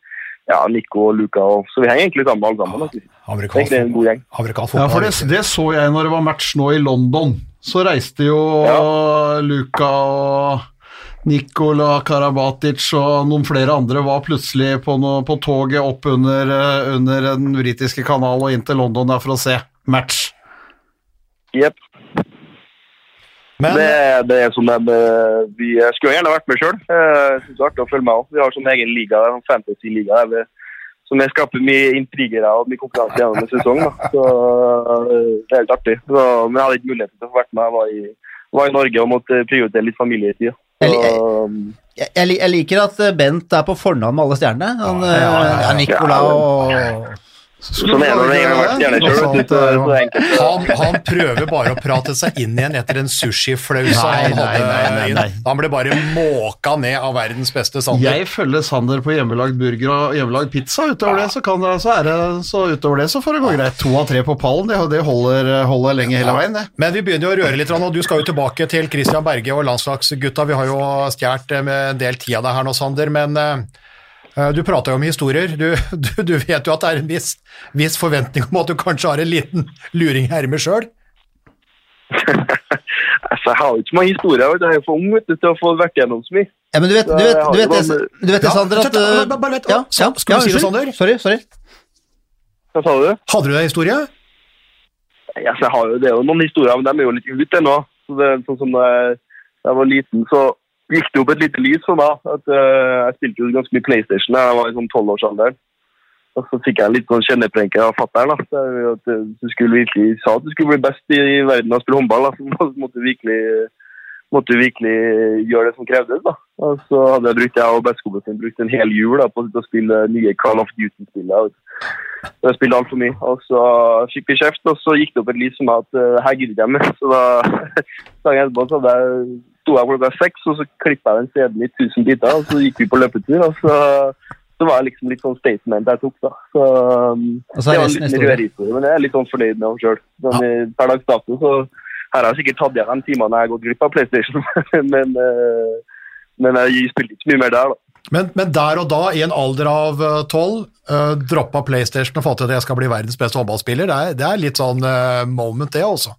Speaker 6: ja, Nico og Luca. Og, så vi henger egentlig sammen alle sammen. Da.
Speaker 3: Amerikansk,
Speaker 6: Egentlig en god gjeng.
Speaker 5: Ja,
Speaker 3: fotball.
Speaker 5: for det, det så jeg når det var match nå i London. Så reiste jo Luka og Nikola Karabatic og noen flere andre var plutselig på, noe, på toget opp under, eh, under den britiske kanalen og inn til London der for å se match.
Speaker 6: Jepp. Det, det er som de, eh, vi skulle gjerne vært med sjøl. Jeg synes det er artig å følge med òg. Vi har sånn egen liga, en fantasy-liga der som jeg skaper mye intriger og mye konkurranse gjennom en sesong. Da. Så eh, Det er helt artig. Så, men jeg hadde ikke mulighet til å få vært med. Jeg var i, var i Norge og måtte prioritere litt familietid.
Speaker 2: Jeg Jeg, jeg, jeg liker at Bent er på fornavn med alle stjernene. Han,
Speaker 3: Ja, ja, ja, ja.
Speaker 2: eh, ja, Nicola og
Speaker 6: sånn er det når en gang har vært stjerne sjøl. Så, så det enkelt.
Speaker 3: Han, han prøver bare å prate seg inn igjen etter en sushiflause han hadde
Speaker 5: nei, nei, nei.
Speaker 3: Han ble bare måka ned av verdens beste Sander.
Speaker 5: Jeg følger Sander på hjemmelagd burger og hjemmelagd pizza. Utover det så, kan det, så, er det, så utover det så får det gå greit. To av tre på pallen, det, det holder, holder lenge hele veien, det.
Speaker 3: Men vi begynner jo å røre litt, og du skal jo tilbake til Christian Berge og landslagsgutta. Vi har jo stjålet eh, en del tid av deg her nå, Sander, men eh, du prata jo om historier. Du, du, du vet jo at det er en viss, viss forventning om at du kanskje har en liten luring i ermet sjøl?
Speaker 6: Altså, jeg har jo ikke så mange historier. Jeg er for ung vet du, til å få vært gjennom så mye.
Speaker 2: Ja, men du vet, du vet, du vet, det, du vet det, Sander, at eh,
Speaker 3: bare- vent,
Speaker 2: ja, ja,
Speaker 3: skal du si det. Sander?
Speaker 2: Sorry, sorry.
Speaker 6: Hva sa du?
Speaker 3: Hadde du en historie?
Speaker 6: Altså, jeg har jo, det er jo noen historier, men de er jo litt ute ennå. Så det sånn som da jeg, da jeg var liten, så gikk det opp et lite lys for meg. at uh, Jeg spilte jo ganske mye PlayStation da jeg var i sånn tolvårsalderen. Og så fikk jeg litt sånn kjenneprenke av fatter'n. er at, eh, Du skulle virkelig sa at du skulle bli best i verden av å spille håndball. da. Så [LAUGHS] måtte du virkelig måtte virkelig gjøre det som krevdes. da. Og så hadde jeg brukt, jeg og bestekompisen brukt en hel jul da, på å spille nye Call of Duty-spillet. Jeg spilte altfor mye. Og så fikk vi kjeft, og så gikk det opp et lys for meg at uh, her gidder jeg mer. Så da [LAUGHS] dagen etterpå så hadde jeg, sto jeg klokka seks, og så klippa jeg den CD-en i tusen biter, og så gikk vi på løpetur. og så, så var det liksom litt sånn statement jeg tok, da. Så, um,
Speaker 2: så
Speaker 6: det var en
Speaker 2: mer
Speaker 6: liten røverhistorie, men jeg er litt sånn fornøyd med meg sjøl. Sånn, Per dags dato så her har jeg sikkert tatt igjen de timene jeg har gått glipp av PlayStation, [LAUGHS] men, uh, men jeg spilte ikke mye mer der, da.
Speaker 3: Men, men der og da, i en alder av tolv, uh, droppa PlayStation og fått til at jeg skal bli verdens beste håndballspiller, det er, det er litt sånn uh, moment, det også.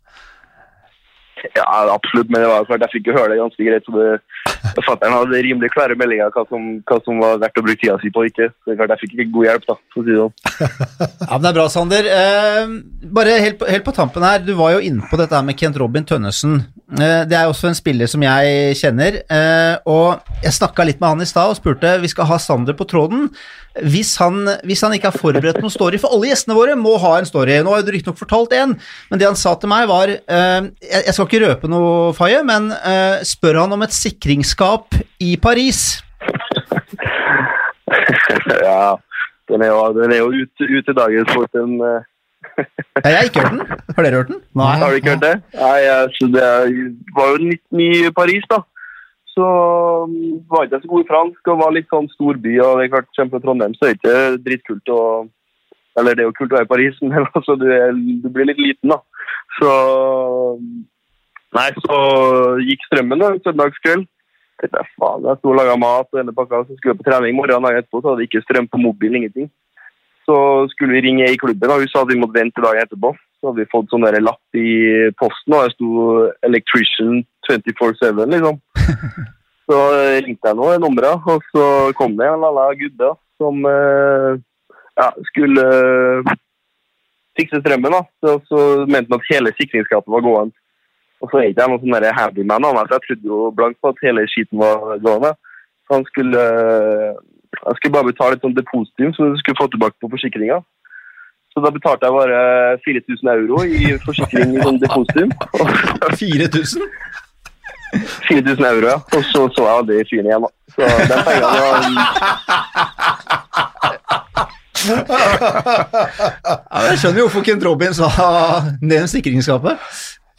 Speaker 6: Ja, absolutt, men det var klart jeg fikk jo høre det ganske greit. så det, Fatteren hadde rimelig klare meldinger hva som, hva som var verdt å bruke tida si på ikke. Så klart jeg fikk ikke god hjelp, da, for å si det sånn. [LAUGHS]
Speaker 2: Ja, men Det er bra, Sander. Eh, bare helt på, helt på tampen her, du var jo inne på dette med Kent Robin Tønnesen. Eh, det er også en spiller som jeg kjenner. Eh, og jeg snakka litt med han i stad og spurte vi skal ha Sander på tråden. Hvis han, hvis han ikke har forberedt noen story, for alle gjestene våre må ha en story. Nå har du riktignok fortalt én, men det han sa til meg, var eh, jeg, skal ikke røpe noe, Faye, men eh, spør han om et sikringsskap i Paris. [LAUGHS]
Speaker 6: ja, den er jo, den er jo ute ut i dagens fort. Den, eh,
Speaker 2: jeg har ikke hørt den. Har dere hørt den?
Speaker 6: har du ikke hørt det? Nei, altså, det var jo 19 i Paris, da. Så um, var ikke jeg så god i fransk og var litt sånn storby. Og det er klart, kommer fra Trondheim, så er det ikke dritkult å Eller det er jo kult å være i Paris, [LAUGHS] men altså, du, er, du blir litt liten, da. Så Nei, så gikk strømmen da, søndagskveld. Tenkte faen, jeg sto og laga mat og hele pakka, så skulle jeg på trening morgenen dagen etterpå, så hadde jeg ikke strøm på mobilen, ingenting. Så skulle vi ringe i klubben, og hun sa at vi måtte vente dagen etterpå. Så hadde vi fått sånn der lapp i posten, og det sto 'Electrician 24-7', liksom. [LAUGHS] Så ringte jeg nå i nummeret, og så kom det en lalla gubbe som eh, ja, skulle eh, fikse strømmen. da. Så, så mente han at hele sikringsskapet var gående. Og så er ikke jeg noen sånn handyman av meg, så jeg trodde jo blankt på at hele skiten var gående. Så han skulle eh, jeg skulle bare betale et sånt depositum som du skulle få tilbake på forsikringa. Så da betalte jeg bare 4000 euro i forsikring i sånn depositum. [LAUGHS]
Speaker 2: 4000?
Speaker 6: 4000 euro, ja. Og så så jeg aldri fyren igjen, da. Så den pengene var
Speaker 2: Ja, jeg skjønner jo hvorfor Kent Robin sa ned sikringsskapet.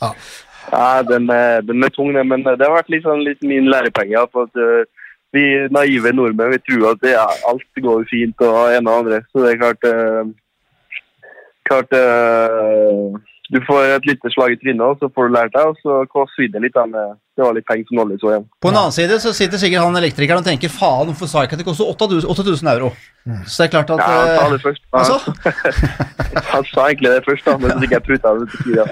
Speaker 6: Ja, den, er- den er tung, den, men det har vært litt, sånn, litt min lærepenge. For at eh, vi naive nordmenn vi tror at det, ja, alt går fint og ene og andre. Så det er klart eh, Klart eh, Du får et lite slag i trynet, så får du lært deg, og så svidde det litt. Med, det var litt penger som nådde så igjen.
Speaker 2: På en annen side så sitter sikkert han elektrikeren og tenker faen, hvorfor sa jeg ikke at det koster 8000 8000 euro? Så det er klart at
Speaker 6: Ja, han sa
Speaker 2: eh,
Speaker 6: det først.
Speaker 2: Altså? [LAUGHS]
Speaker 6: Han sa egentlig det først, da, men så fikk jeg puta det til sida.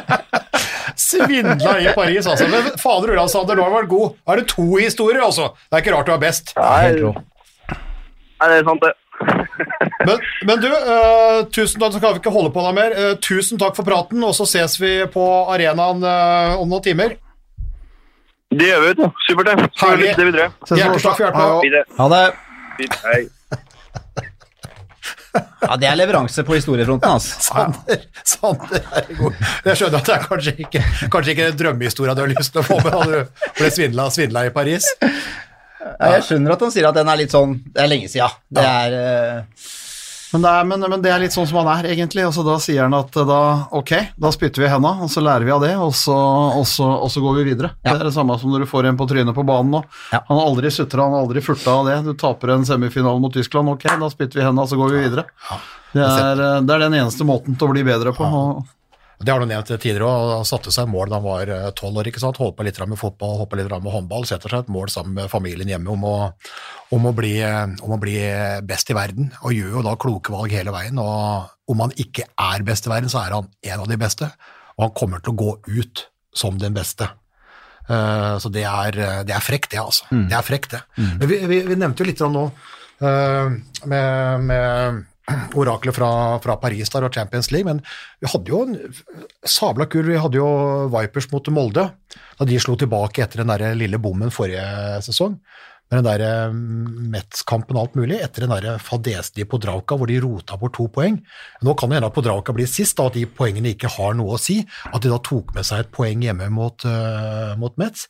Speaker 6: [LAUGHS]
Speaker 3: Svindla i Paris, altså. Men fader Ulland Sander, du har du vært god. Da er det to historier, altså. Det er ikke rart du er best.
Speaker 6: Nei, det er sant, det.
Speaker 3: Men, men du, uh, tusen takk, så kan vi ikke holde på deg mer. Uh, tusen takk for praten, og så ses vi på arenaen uh, om noen timer.
Speaker 6: Det gjør vi, vet du. Supert, det.
Speaker 3: Herlig. Hjertelig takk for hjelpa.
Speaker 2: Ha det. [LAUGHS] Ja, det er leveranse på historiefronten, altså.
Speaker 3: Sander, Sander, herregud. Jeg skjønner at det er kanskje ikke, kanskje ikke den drømmehistoria du har lyst til å få med da du ble svindla, svindla i Paris.
Speaker 2: Ja, jeg skjønner at han sier at den er litt sånn Det er lenge siden. Det er eh,
Speaker 5: Men det, er, men, men det er litt sånn som han er, egentlig. Altså, da sier han at da, ok, da spytter vi henda, og så lærer vi av det, og så, og så, og så går vi videre.
Speaker 2: Ja.
Speaker 5: Det er det samme som når du får en på trynet på banen nå.
Speaker 2: Ja.
Speaker 5: Han har aldri sutra, han har aldri furta av det. Du taper en semifinale mot Tyskland, ok, da spytter vi henda, så går vi videre. Det er, eh, det er den eneste måten til å bli bedre på. Og,
Speaker 3: Det har du nevnt tidligere, og han satte seg mål da han var eh, tolv år. ikke sant? Holdt på litt med fotball, holdt på litt med håndball. Setter seg et mål sammen med familien hjemme om å, om, å bli, eh, om å bli best i verden, og gjør jo da kloke valg hele veien. og Om han ikke er best i verden, så er han en av de beste, og han kommer til å gå ut som den beste. Eh, Så det er, det er frekt, det, altså. Det er frekt, det. Men vi, vi, vi nevnte jo litt om nå eh, med, med oraklet fra, fra Paris der og Champions League, men vi hadde jo en sabla kul, vi hadde jo Vipers mot Molde, da de slo tilbake etter den der lille bommen forrige sesong, med den der Metz-kampen og alt mulig, etter den der fadesen i Podrauka hvor de rota bort to poeng. Nå kan det hende at Podrauka blir sist, da, at de poengene ikke har noe å si, at de da tok med seg et poeng hjemme mot, uh, mot Metz.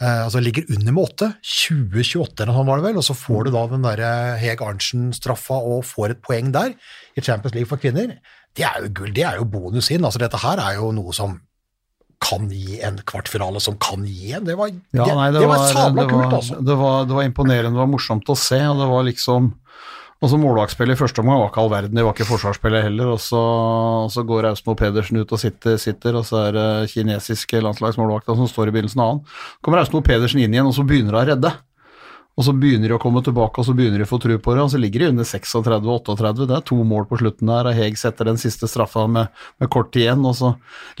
Speaker 3: Uh, altså ligger under med åtte, 20-28 eller noe var det vel, og så får du da den der Heg Arntzen-straffa og får et poeng der i Champions League for kvinner. Det er jo gull, det er jo bonus inn. Altså dette her er jo noe som kan gi en kvartfinale, som kan gi en. Det var,
Speaker 5: Ja, nei,
Speaker 3: det var sabla
Speaker 5: det
Speaker 3: kult, altså.
Speaker 5: Det var, det var imponerende, det var morsomt å se, og det var liksom også målvaktspillet i første omgang var ikke all verden, det var ikke forsvarsspillet heller. Og så, og så går Austmo Pedersen ut og sitter, sitter, og så er det kinesiske landslagsmålvakta som står i begynnelsen av han. kommer Austmo Pedersen inn igjen, og så begynner han å redde. Og så begynner de å komme tilbake, og så begynner de å få tro på det, og så ligger de under 36-38. Det er to mål på slutten der, og Heg setter den siste straffa med, med kort igjen. og så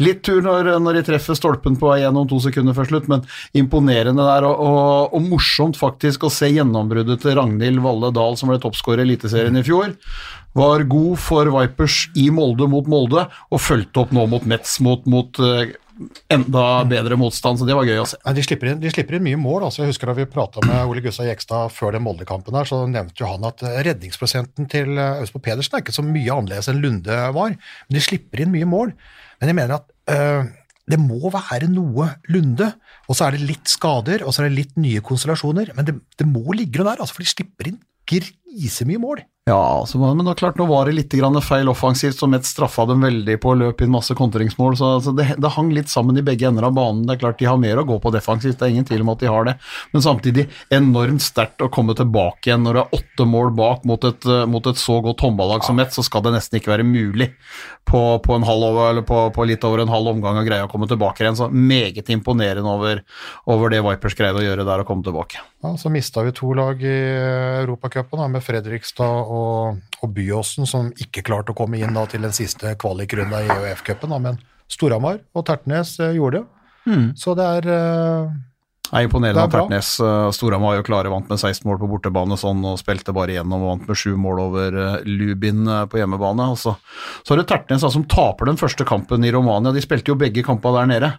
Speaker 5: Litt tur når, når de treffer stolpen på vei gjennom to sekunder før slutt, men imponerende der, og, og, og morsomt faktisk å se gjennombruddet til Ragnhild Valle Dahl, som ble toppskårer i Eliteserien i fjor. Var god for Vipers i Molde mot Molde, og fulgte opp nå mot Metz mot, mot eh, enda bedre motstand, så det var gøy å se.
Speaker 3: Nei, de, slipper inn, de slipper inn mye mål. altså Jeg husker Da vi prata med Ole Gustav Jekstad før den Molde-kampen, så nevnte jo han at eh, redningsprosenten til eh, Østfold Pedersen er ikke så mye annerledes enn Lunde var. Men de slipper inn mye mål. Men jeg mener at øh, det må være noe Lunde, og så er det litt skader, og så er det litt nye konstellasjoner. Men det, det må ligge noe der, altså, for de slipper inn grisemye mål.
Speaker 5: Ja, altså, men det er klart, nå var det litt grann feil offensivt, som et straffa dem veldig på å løpe inn masse kontringsmål, så altså, det, det hang litt sammen i begge ender av banen. Det er klart de har mer å gå på defensivt, det er ingen tvil om at de har det, men samtidig enormt sterkt å komme tilbake igjen når det er åtte mål bak mot et, mot et så godt håndballag som ett, så skal det nesten ikke være mulig på, på, en halv over, eller på, på litt over en halv omgang å greie å komme tilbake igjen, så meget imponerende over, over det Vipers greide å gjøre der å komme tilbake.
Speaker 3: Ja, Så mista vi to lag i Europacupen, da, med Fredrikstad og, og Byåsen, som ikke klarte å komme inn da, til den siste kvalikrunda i EUF-cupen. Men Storhamar og Tertnes eh, gjorde det. Så det er eh,
Speaker 5: Det er imponerende
Speaker 3: er
Speaker 5: at. Tertnes uh, Storhamar var jo klare, vant med 16 mål på bortebane sånn, og spilte bare igjennom og vant med 7 mål over eh, Lubin eh, på hjemmebane. Altså. så, så er det Tertnes da, som taper den første kampen i Romania. De spilte jo begge kampene der nede.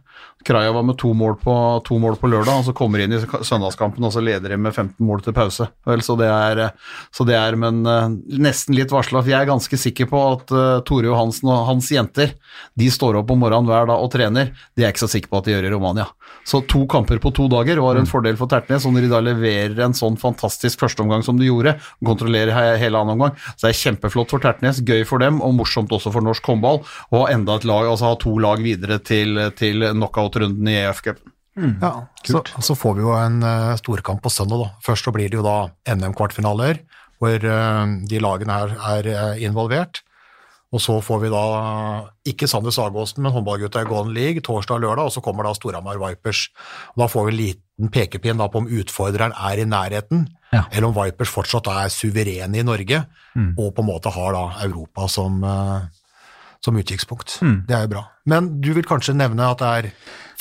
Speaker 5: Kraja var med to mål, på, to mål på lørdag, og så kommer de inn i søndagskampen og så leder de med 15 mål til pause. Vel, så det er, så det er men eh, nesten litt varsla. Jeg er ganske sikker på at uh, Tore Johansen og hans jenter de står opp om morgenen hver dag og trener. Det er jeg ikke så sikker på at de gjør i Romania. Så to kamper på to dager var en fordel for Tertnes, og når de da leverer en sånn fantastisk førsteomgang som de gjorde, kontrollerer hele annen omgang, så er det kjempeflott for Tertnes, gøy for dem, og morsomt også for norsk håndball, og enda et lag, altså ha to lag videre til, til knockout-runden i EF-cupen.
Speaker 3: Ja, så, så får vi jo en uh, storkamp på søndag. da. Først så blir det jo da NM-kvartfinaler, hvor uh, de lagene her er uh, involvert. Og så får vi da ikke Sander Sagåsen, men håndballgutta i Golden League torsdag og lørdag, og så kommer da Storhamar Vipers. Og da får vi en liten pekepinn da på om utfordreren er i nærheten,
Speaker 2: Ja.
Speaker 3: eller om Vipers fortsatt er suverene i Norge, og på en måte har da Europa som, eh, som utkikkspunkt. Det er jo bra. Men du vil kanskje nevne at det er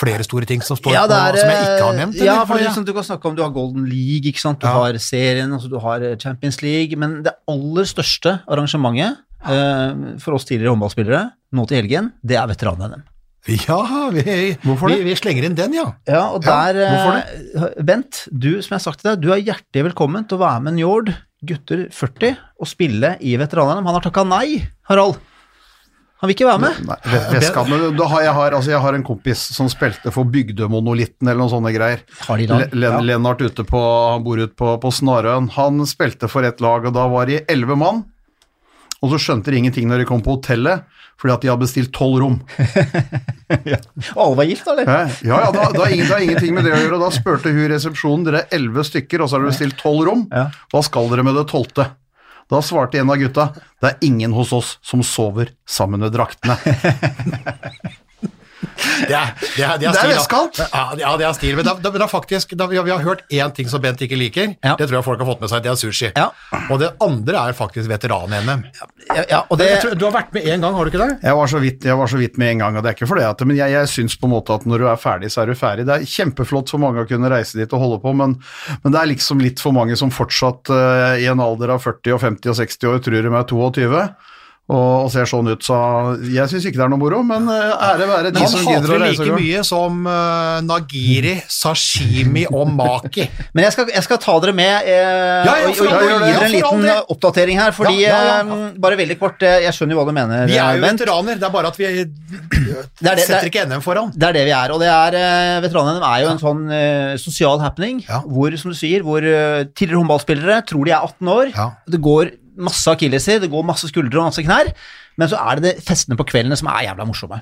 Speaker 3: flere store ting som står
Speaker 2: Ja,
Speaker 3: på,
Speaker 2: er,
Speaker 3: som jeg ikke har nevnt?
Speaker 2: Ja,
Speaker 3: eller?
Speaker 2: for
Speaker 3: Ja.
Speaker 2: sånn, du kan snakke om du har Golden League, ikke sant? du
Speaker 3: Ja.
Speaker 2: har serien, altså du har eh, Champions League, men det aller største arrangementet eh, for oss tidligere håndballspillere nå til helgen, det er veteran-NM.
Speaker 3: Ja, vi, vi, vi slenger inn den, ja.
Speaker 2: Ja, og der
Speaker 3: hvorfor
Speaker 2: eh, Bent, du som jeg har sagt til deg, du er hjertelig velkommen til å være med Njord, gutter 40, og spille i veteranene. Han har takka nei, Harald. Han vil ikke være med.
Speaker 5: Nei, Ve- Vestkanten, da har jeg, har, altså jeg har en kompis som spilte for Bygdemonolitten eller noen sånne greier.
Speaker 2: Har de lag?
Speaker 5: Len
Speaker 2: Ja.
Speaker 5: Lennart ute på, han bor ute på, på Snarøen. Han spilte for et lag, og da var de elleve mann. Og så skjønte de ingenting når de kom på hotellet, fordi at de hadde bestilt tolv rom. [LAUGHS]
Speaker 2: Og alle var gift, eller?
Speaker 5: Ja, ja, da, da, ingen- har ingenting med det å gjøre. Da spurte hun resepsjonen, dere er elleve stykker, og så har dere bestilt tolv rom. Hva skal dere med det tolvte? Da svarte en av gutta, det er ingen hos oss som sover sammen med draktene. [LAUGHS]
Speaker 3: Det er, det er, det er,
Speaker 5: er vestkant.
Speaker 3: Ja, det er stil. Men da, da, da faktisk, da, vi, har, vi har hørt én ting som Bent ikke liker.
Speaker 2: Ja.
Speaker 3: Det tror jeg folk har fått med seg. Det er sushi.
Speaker 2: Ja.
Speaker 3: Og det andre er faktisk veteran-NM.
Speaker 2: Ja,
Speaker 3: Du har vært med én gang, har du ikke det?
Speaker 5: Jeg var, så vidt, jeg var så vidt med en gang, og det er ikke for det, at, men jeg, jeg syns på en måte at når du er ferdig, så er du ferdig. Det er kjempeflott for mange å kunne reise dit og holde på, men, men det er liksom litt for mange som fortsatt uh, i en alder av 40 og 50 og 60 år tror de er 22 og, og ser sånn ut, så jeg syns ikke det er noe moro, men eh, ære være de som gidder å reise.
Speaker 3: Han
Speaker 5: og gå.
Speaker 3: mye som uh, nagiri, sashimi og maki.
Speaker 2: Men jeg skal, jeg skal ta dere med eh,
Speaker 3: Ja, ja,
Speaker 2: og,
Speaker 3: for
Speaker 2: og,
Speaker 3: all
Speaker 2: og gi dere en liten
Speaker 3: del.
Speaker 2: oppdatering her, fordi
Speaker 3: Ja, ja, ja.
Speaker 2: eh, Bare veldig kort, jeg skjønner jo hva du mener,
Speaker 3: Vi er jo veteraner, det er bare at vi
Speaker 2: det- det
Speaker 3: setter
Speaker 2: er-
Speaker 3: ikke NM foran.
Speaker 2: Det er det vi er, og det er uh, Veteran-NM er jo en sånn uh, sosial happening
Speaker 3: Ja.
Speaker 2: hvor, som du sier, hvor uh, tidligere håndballspillere tror de er 18 år.
Speaker 3: Ja.
Speaker 2: Det går masse akilleser, det går masse skuldre og masse knær, men så er det det festene på kveldene som er jævla morsomme.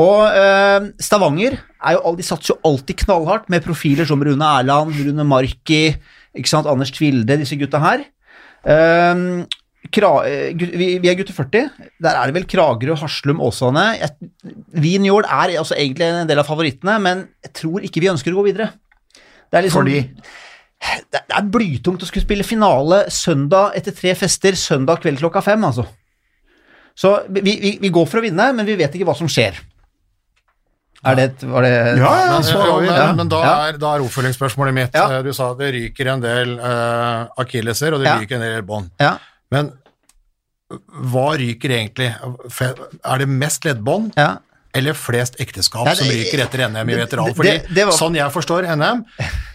Speaker 2: Og eh, Stavanger er jo, de satser jo alltid knallhardt med profiler som Rune Erland, Rune Marki, ikke sant, Anders Tvilde, disse gutta her. Eh, Kra, eh, vi, vi er gutter 40. Der er det vel Kragerø, Haslum, Åsane. Wien Njord er altså egentlig en del av favorittene, men jeg tror ikke vi ønsker å gå videre. Er liksom,
Speaker 5: Fordi
Speaker 2: det, det er blytungt å skulle spille finale søndag etter tre fester, søndag kveld klokka fem, altså. Så vi, vi, vi går for å vinne, men vi vet ikke hva som skjer. Er det et- var det
Speaker 5: Ja, ja,
Speaker 3: Men,
Speaker 5: så har
Speaker 3: men,
Speaker 5: ja.
Speaker 3: men da, er, da er oppfølgingsspørsmålet mitt.
Speaker 2: Ja.
Speaker 3: Eh, Du sa det ryker en del uh, akilleser, og det
Speaker 2: Ja.
Speaker 3: ryker en del bånd.
Speaker 2: Ja.
Speaker 3: Men hva ryker egentlig? Er det mest leddbånd
Speaker 2: ja.
Speaker 3: Eller flest ekteskap
Speaker 2: Nei, det-
Speaker 3: som ryker etter NM i veteran? Fordi
Speaker 2: det- det var-
Speaker 3: sånn jeg forstår NM,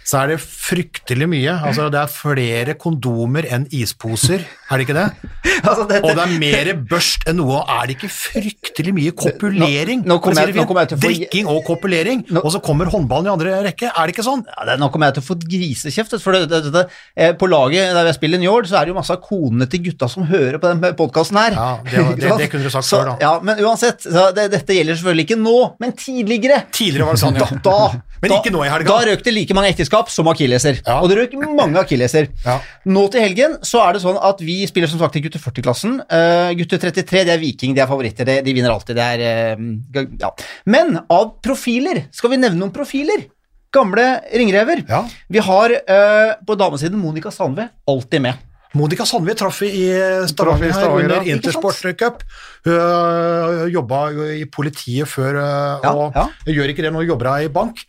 Speaker 3: så er det fryktelig mye. Altså det er flere kondomer enn isposer, er det ikke det? [LAUGHS]
Speaker 2: Altså, dette-
Speaker 3: Og det er mer børst enn noe. Er det ikke fryktelig mye kopulering?
Speaker 2: Nå- nå
Speaker 3: For si
Speaker 2: jeg- nå kom jeg til få-
Speaker 3: Drikking og kopulering,
Speaker 2: Nå-
Speaker 3: og så kommer håndballen i andre rekke. Er det ikke sånn?
Speaker 2: Ja, det, nå kommer jeg til å få grisekjeft. For eh, på laget der jeg spiller Njord, så er det jo masse av konene til gutta som hører på den podkasten her.
Speaker 3: Ja, det det- [LAUGHS] det kunne du sagt før, da.
Speaker 2: Ja, men uansett, dette gjelder selvfølgelig ikke nå, men tidligere.
Speaker 3: Tidligere var det sånn, ja.
Speaker 2: Da,
Speaker 3: Men
Speaker 2: da,
Speaker 3: ikke nå i helga.
Speaker 2: Da røk det like mange ekteskap som akilleser.
Speaker 3: Ja.
Speaker 2: Og det røk mange akilleser.
Speaker 3: Ja.
Speaker 2: Nå til helgen så er det sånn at vi spiller som sagt i gutter 40-klassen. Uh, gutter 33 det er Viking, de er favoritter. de, de vinner alltid. Det er, uh, ja. Men av profiler, skal vi nevne noen profiler? Gamle ringrever. Vi har uh, på damesiden Monica Sandve, alltid med.
Speaker 3: Monica Sandve traff vi i
Speaker 5: Traff
Speaker 3: Stavanger
Speaker 5: i Stavanger,
Speaker 3: under
Speaker 5: ja.
Speaker 3: Intersport Cup. Hun øh, jobba i politiet før,
Speaker 2: Ja,
Speaker 3: og
Speaker 2: ja.
Speaker 3: gjør ikke det nå, jobber hun i bank.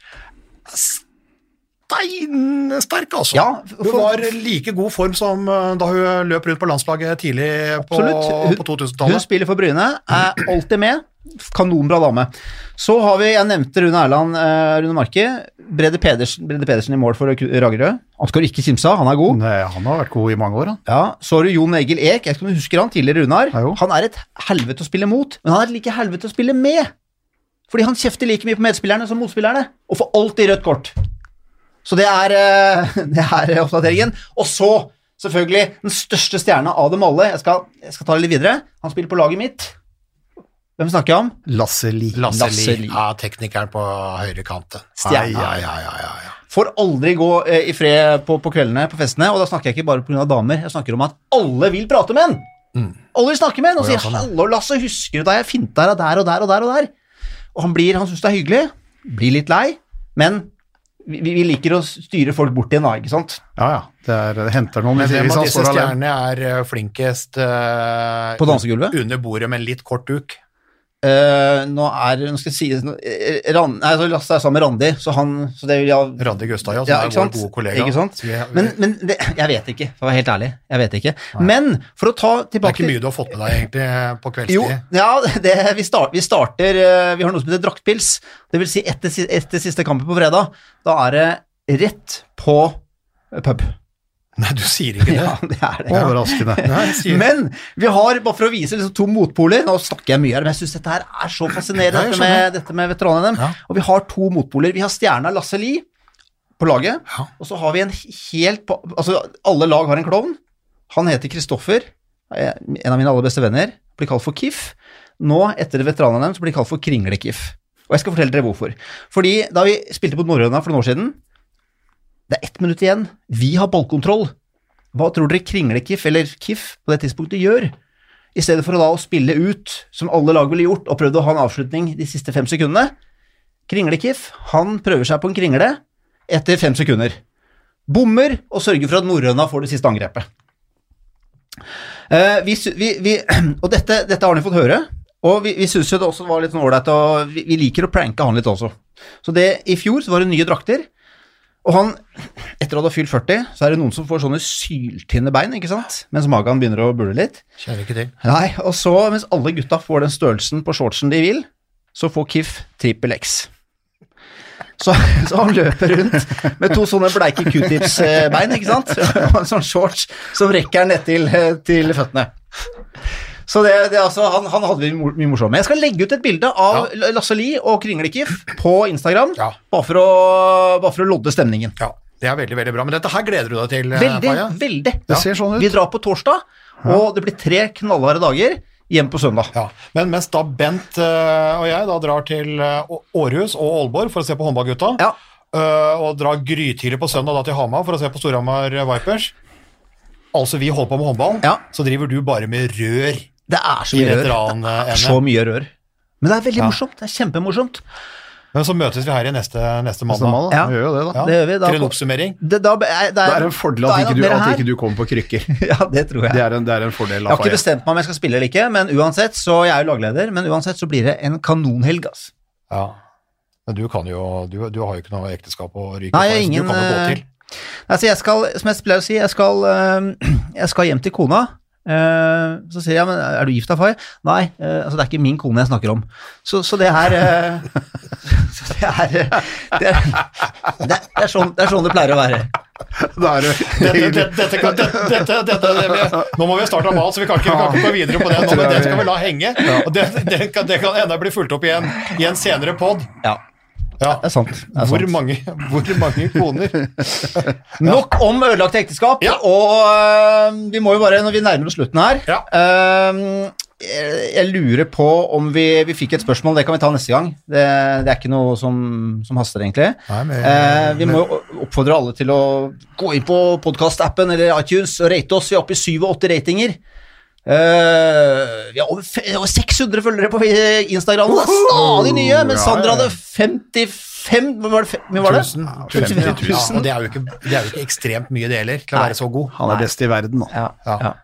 Speaker 3: Steinsterk, altså.
Speaker 2: Ja,
Speaker 3: hun var like god form som da hun løp rundt på landslaget tidlig på, på
Speaker 2: Hun
Speaker 3: 2000-tallet.
Speaker 2: spiller for Bryne, er alltid med. Kanonbra dame. Så har vi, jeg nevnte Rune Erland, eh, Rune Marki. Brede Pedersen, Brede Pedersen i mål for Ragerø. Han skal ikke kimse av, han er god.
Speaker 5: Nei, han har vært god i mange år, han.
Speaker 2: Ja, Så har du Jon Egil Ek, jeg vet ikke om du husker han, tidligere Runar.
Speaker 5: Ja.
Speaker 2: Han er et helvete å spille mot, men han er et like helvete å spille med. Fordi han kjefter like mye på medspillerne som motspillerne, og får alltid rødt kort. Så det er, eh, [LAUGHS] det er oppdateringen. Og så, selvfølgelig, den største stjerna av dem alle. Jeg skal, jeg skal ta det litt videre. Han spiller på laget mitt. Hvem snakker jeg om?
Speaker 5: Lasse Lie.
Speaker 3: Lasse
Speaker 2: Lasse
Speaker 3: Lie.
Speaker 2: Lie.
Speaker 3: Ja, teknikeren på høyrekanten.
Speaker 2: Stjerne.
Speaker 3: Ja, ja, ja, ja, ja.
Speaker 2: Får aldri gå eh, i fred på, på kveldene på festene, og da snakker jeg ikke bare pga. damer, jeg snakker om at alle vil prate med han! Alle vil snakke med en og sier
Speaker 3: sånn, ja.
Speaker 2: 'Hallo, Lasse, husker du da jeg finta deg der og der og der og der?' Og han blir, han syns det er hyggelig, blir litt lei, men vi, vi liker å styre folk bort igjen, da, ikke sant?
Speaker 5: Ja, ja. Det, er, det henter noen
Speaker 3: Men hvem av disse stjernene er øh, flinkest uh,
Speaker 2: På dansegulvet?
Speaker 3: under bordet med litt kort duk?
Speaker 2: Eh, nå er Nå skal jeg si det, eh, Ran, nei, så Lasse er sammen med Randi, så han så det vil jeg
Speaker 3: Randi Gøstad, ja, som
Speaker 2: Ja,
Speaker 3: er vår gode kollega.
Speaker 2: Ikke sant? Men, men det, jeg vet ikke, for å være helt ærlig. Jeg vet ikke. Men for å ta tilbake
Speaker 3: det er ikke mye du har fått med deg egentlig på kveldstid.
Speaker 2: Jo, ja, det, vi, start, vi starter eh, Vi har noe som heter draktpils. Det vil si etter, etter siste kampen på fredag. Da er det rett på pub.
Speaker 3: Nei, du sier ikke det.
Speaker 2: Ja, det er det.
Speaker 5: Overraskende.
Speaker 3: Nei, jeg
Speaker 2: Men vi har, bare for å vise liksom to motpoler Nå snakker jeg mye her, men jeg syns dette her er så fascinerende, dette med, dette med veteran-NM.
Speaker 3: Ja.
Speaker 2: Og vi har to motpoler. Vi har stjerna Lasse Lie på laget,
Speaker 3: Ja.
Speaker 2: og så har vi en helt Altså, alle lag har en klovn. Han heter Kristoffer, er en av mine aller beste venner. Blir kalt for Kif. Nå, etter veteran-NM, så blir de kalt for Kringle-Kif. Og jeg skal fortelle dere hvorfor. Fordi da vi spilte på Norrøna for noen år siden Det er ett minutt igjen. Vi har ballkontroll. Hva tror dere Kringle-Kif, eller Kif, på det tidspunktet gjør? I stedet for å da å spille ut, som alle lag ville gjort, og prøvd å ha en avslutning de siste fem sekundene. Kringle-Kif, han prøver seg på en kringle etter fem sekunder. Bommer og sørger for at Norrøna får det siste angrepet. Uh, vi, vi, vi, [CLEARS THROAT] og dette, dette har han jo fått høre, og vi, vi syns jo det også var litt ålreit, og vi liker å pranke han litt også. Så det, i fjor så var det nye drakter, og han, etter å ha fylt 40, så er det noen som får sånne syltynne bein, ikke sant, mens magen begynner å bule litt.
Speaker 3: Kjenner ikke til.
Speaker 2: Nei, og så, mens alle gutta får den størrelsen på shortsen de vil, så får Kif trippel X. Så, [LAUGHS] så han løper rundt med to sånne bleike q-tips-bein, ikke sant? [LAUGHS] Og en sånn shorts som rekker ned til, til føttene. Så det, det er altså, han, han hadde vi mye morsomt med. Jeg skal legge ut et bilde av Lasse Lie og Kringlekif på Instagram,
Speaker 3: Ja.
Speaker 2: bare, for å, bare for å lodde stemningen.
Speaker 3: Ja, det er veldig, veldig bra. Men dette her gleder du deg til, eh,
Speaker 2: Veldig,
Speaker 3: Faye?
Speaker 2: veldig.
Speaker 5: Det ser sånn ut.
Speaker 2: Vi drar på torsdag, og det blir tre knallharde dager hjem på søndag.
Speaker 3: Ja, Men mens da Bent eh, og jeg da drar til eh, Århus og Aalborg for å se på håndballgutta,
Speaker 2: Ja.
Speaker 3: eh, og drar grytidlig på søndag da til Hamar for å se på Storhamar Vipers Altså, vi holder på med håndball,
Speaker 2: Ja.
Speaker 3: så driver du bare med rør
Speaker 2: Det er så mye rør. Det er så mye rør. Men det er veldig
Speaker 3: Ja.
Speaker 2: morsomt. Det er kjempemorsomt.
Speaker 3: Men så møtes vi her i neste, neste mandag.
Speaker 2: Ja.
Speaker 5: vi gjør jo det, da.
Speaker 3: Ja,
Speaker 2: Det gjør vi. Da,
Speaker 3: til en oppsummering.
Speaker 2: det, da, er, det,
Speaker 5: Det er en fordel at
Speaker 2: er
Speaker 5: ikke du, at ikke du kommer på krykker. [LAUGHS]
Speaker 2: Ja, det tror jeg.
Speaker 5: Det er en, det er en fordel.
Speaker 2: Jeg har ikke bestemt meg om jeg skal spille eller ikke, men uansett, så jeg er jo lagleder, men uansett så blir det en kanonhelg, ass.
Speaker 3: Ja. Men du kan jo Du, du har jo ikke noe ekteskap å ryke
Speaker 2: Nei,
Speaker 3: så
Speaker 2: ingen,
Speaker 3: du kan jo gå
Speaker 2: eh,
Speaker 3: til.
Speaker 2: Altså, jeg skal, som jeg pleier å si, jeg skal, øh, [CLEARS THROAT] jeg skal hjem til kona. Øh, så sier jeg, men er du gift da, far? Nei, øh, altså det er ikke min kone jeg snakker om. Så, så det her [LAUGHS] så det, er, det, er, det, er, sånn, det er sånn det pleier å være.
Speaker 5: Da er det
Speaker 3: Dette, dette, dette, dette, dette, dette, det nå må vi starte av mat, så vi kan ikke, vi kan ikke gå videre på det nå, men det skal vi la henge. Og det, det, kan, det kan enda bli fulgt opp i en, i en senere pod.
Speaker 2: Ja,
Speaker 3: Ja.
Speaker 2: det er sant. Det er
Speaker 3: Hvor
Speaker 2: sant.
Speaker 3: mange, hvor mange koner? [LAUGHS]
Speaker 2: Nok om ødelagte ekteskap,
Speaker 3: Ja.
Speaker 2: og øh, vi må jo bare, når vi nærmer oss slutten her
Speaker 3: Ja.
Speaker 2: jeg, jeg lurer på om vi, vi fikk et spørsmål, det kan vi ta neste gang. Det, det er ikke noe som, som haster, egentlig.
Speaker 3: Nei, men-
Speaker 2: Eh, vi må jo oppfordre alle til å gå inn på podkastappen eller iTunes og rate oss. Vi er oppe i 87 ratinger. Eh, vi har over, 600 følgere på Instagram. Det er stadig nye, men
Speaker 5: Sander
Speaker 2: hadde 55 Hvor var det? Hvor var det?
Speaker 3: Tusen,
Speaker 2: 50 000.
Speaker 3: Ja, og det er, jo ikke, det er jo ikke ekstremt mye det heller, til å
Speaker 2: Nei.
Speaker 3: være så god.
Speaker 5: Han er best i verden, da.
Speaker 2: Ja,
Speaker 3: Ja.
Speaker 2: ja.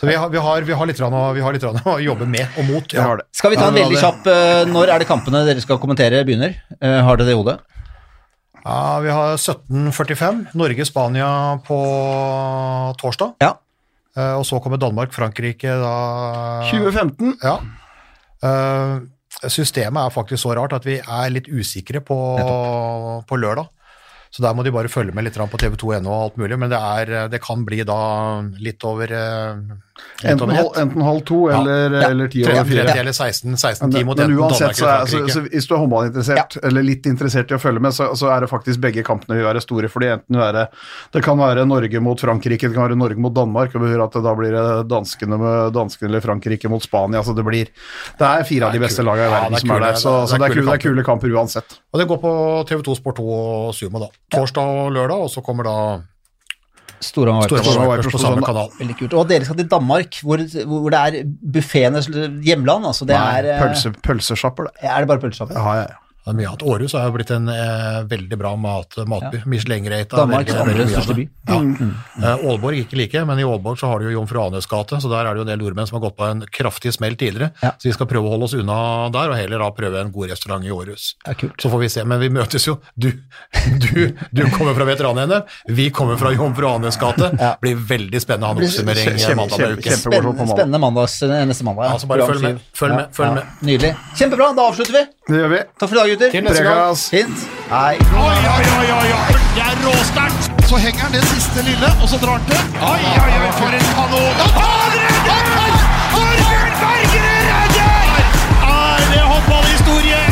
Speaker 3: Så vi har, vi har, vi har, litt, vi har litt å jobbe med og mot.
Speaker 5: Ja.
Speaker 2: Skal vi ta en veldig kjapp uh, Når er det kampene dere skal kommentere begynner? Uh, har dere det i hodet?
Speaker 3: Ja, vi har 17.45, Norge-Spania på torsdag.
Speaker 2: Ja.
Speaker 3: Eh, Og så kommer Danmark-Frankrike da
Speaker 5: 2015.
Speaker 3: Ja. Eh, systemet er faktisk så rart at vi er litt usikre på, på lørdag. Så der må de bare følge med litt på TV2.no og alt mulig, men det, er, det kan bli da litt over eh,
Speaker 5: Enten
Speaker 3: hold,
Speaker 5: enten halv to eller,
Speaker 2: Ja.
Speaker 5: eller ti
Speaker 3: 30
Speaker 5: over fire.
Speaker 3: eller 16, 16
Speaker 5: Men,
Speaker 3: ti mot
Speaker 5: men
Speaker 3: men
Speaker 5: uansett, så er, så, så hvis du er håndballinteressert, eller litt interessert i å følge med, så, så er det faktisk begge kampene vil være store. fordi enten være, Det kan være Norge mot Frankrike, det kan være Norge mot Danmark, og betyr at det da blir det danskene, med, danskene eller Frankrike mot Spania. så Det blir, det er fire av de beste lagene i verden
Speaker 3: ja,
Speaker 5: som er der, så,
Speaker 3: det er
Speaker 5: så det er,
Speaker 3: kule
Speaker 5: kule, det kule kamper uansett.
Speaker 3: Og det går på TV2 Sport 2 og Sumo da. Torsdag og lørdag, og så kommer da
Speaker 2: Storhamar Vipers.
Speaker 3: Storhamar
Speaker 5: Vipers
Speaker 3: på
Speaker 5: på
Speaker 3: samme kanal.
Speaker 2: Veldig kult. Og dere skal til Danmark, hvor, hvor det er buffeenes hjemland. Altså det
Speaker 5: Nei,
Speaker 2: er eh,
Speaker 5: pølse, pølsesjapper, det.
Speaker 2: Er det bare pølsesjapper?
Speaker 5: Ja, ja, ja.
Speaker 3: Det er mye annet. Århus har jo blitt en eh, veldig bra mat, matby. Michelin-rate.
Speaker 2: Danmarks andre største by. Mm.
Speaker 3: Ja. Eh, Aalborg ikke like, men i Aalborg så har du jo Jomfru Anes gate, så der er det jo en del nordmenn som har gått på en kraftig smell tidligere.
Speaker 2: Ja.
Speaker 3: Så vi skal prøve å holde oss unna der, og heller da prøve en god restaurant i Århus.
Speaker 2: Ja, kult.
Speaker 3: Så får vi se, men vi møtes jo. Du, du, du kommer fra veteran-NM, vi kommer fra Jomfru Anes gate.
Speaker 2: Ja.
Speaker 3: Blir veldig spennende å ha en oppsummering
Speaker 7: kjempe-
Speaker 3: mandag med uke.
Speaker 2: Spennende, spennende mandags, neste mandag.
Speaker 3: Ja, så bare følg med, følg med, følg med.
Speaker 2: Nydelig. Kjempebra, da avslutter vi.
Speaker 7: Det gjør vi.
Speaker 2: Takk for i dag, gutter.
Speaker 3: Til neste gang.
Speaker 2: Hint. Hei.
Speaker 5: Oi, oi, oi, oi, oi. Det er råsterkt. Så henger han det siste lille, og så drar han til. Oi, oi, oi, for en kanon. Han redder! Torbjørn Bergerud redder! Er det håndballhistorie?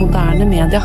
Speaker 8: Moderne media.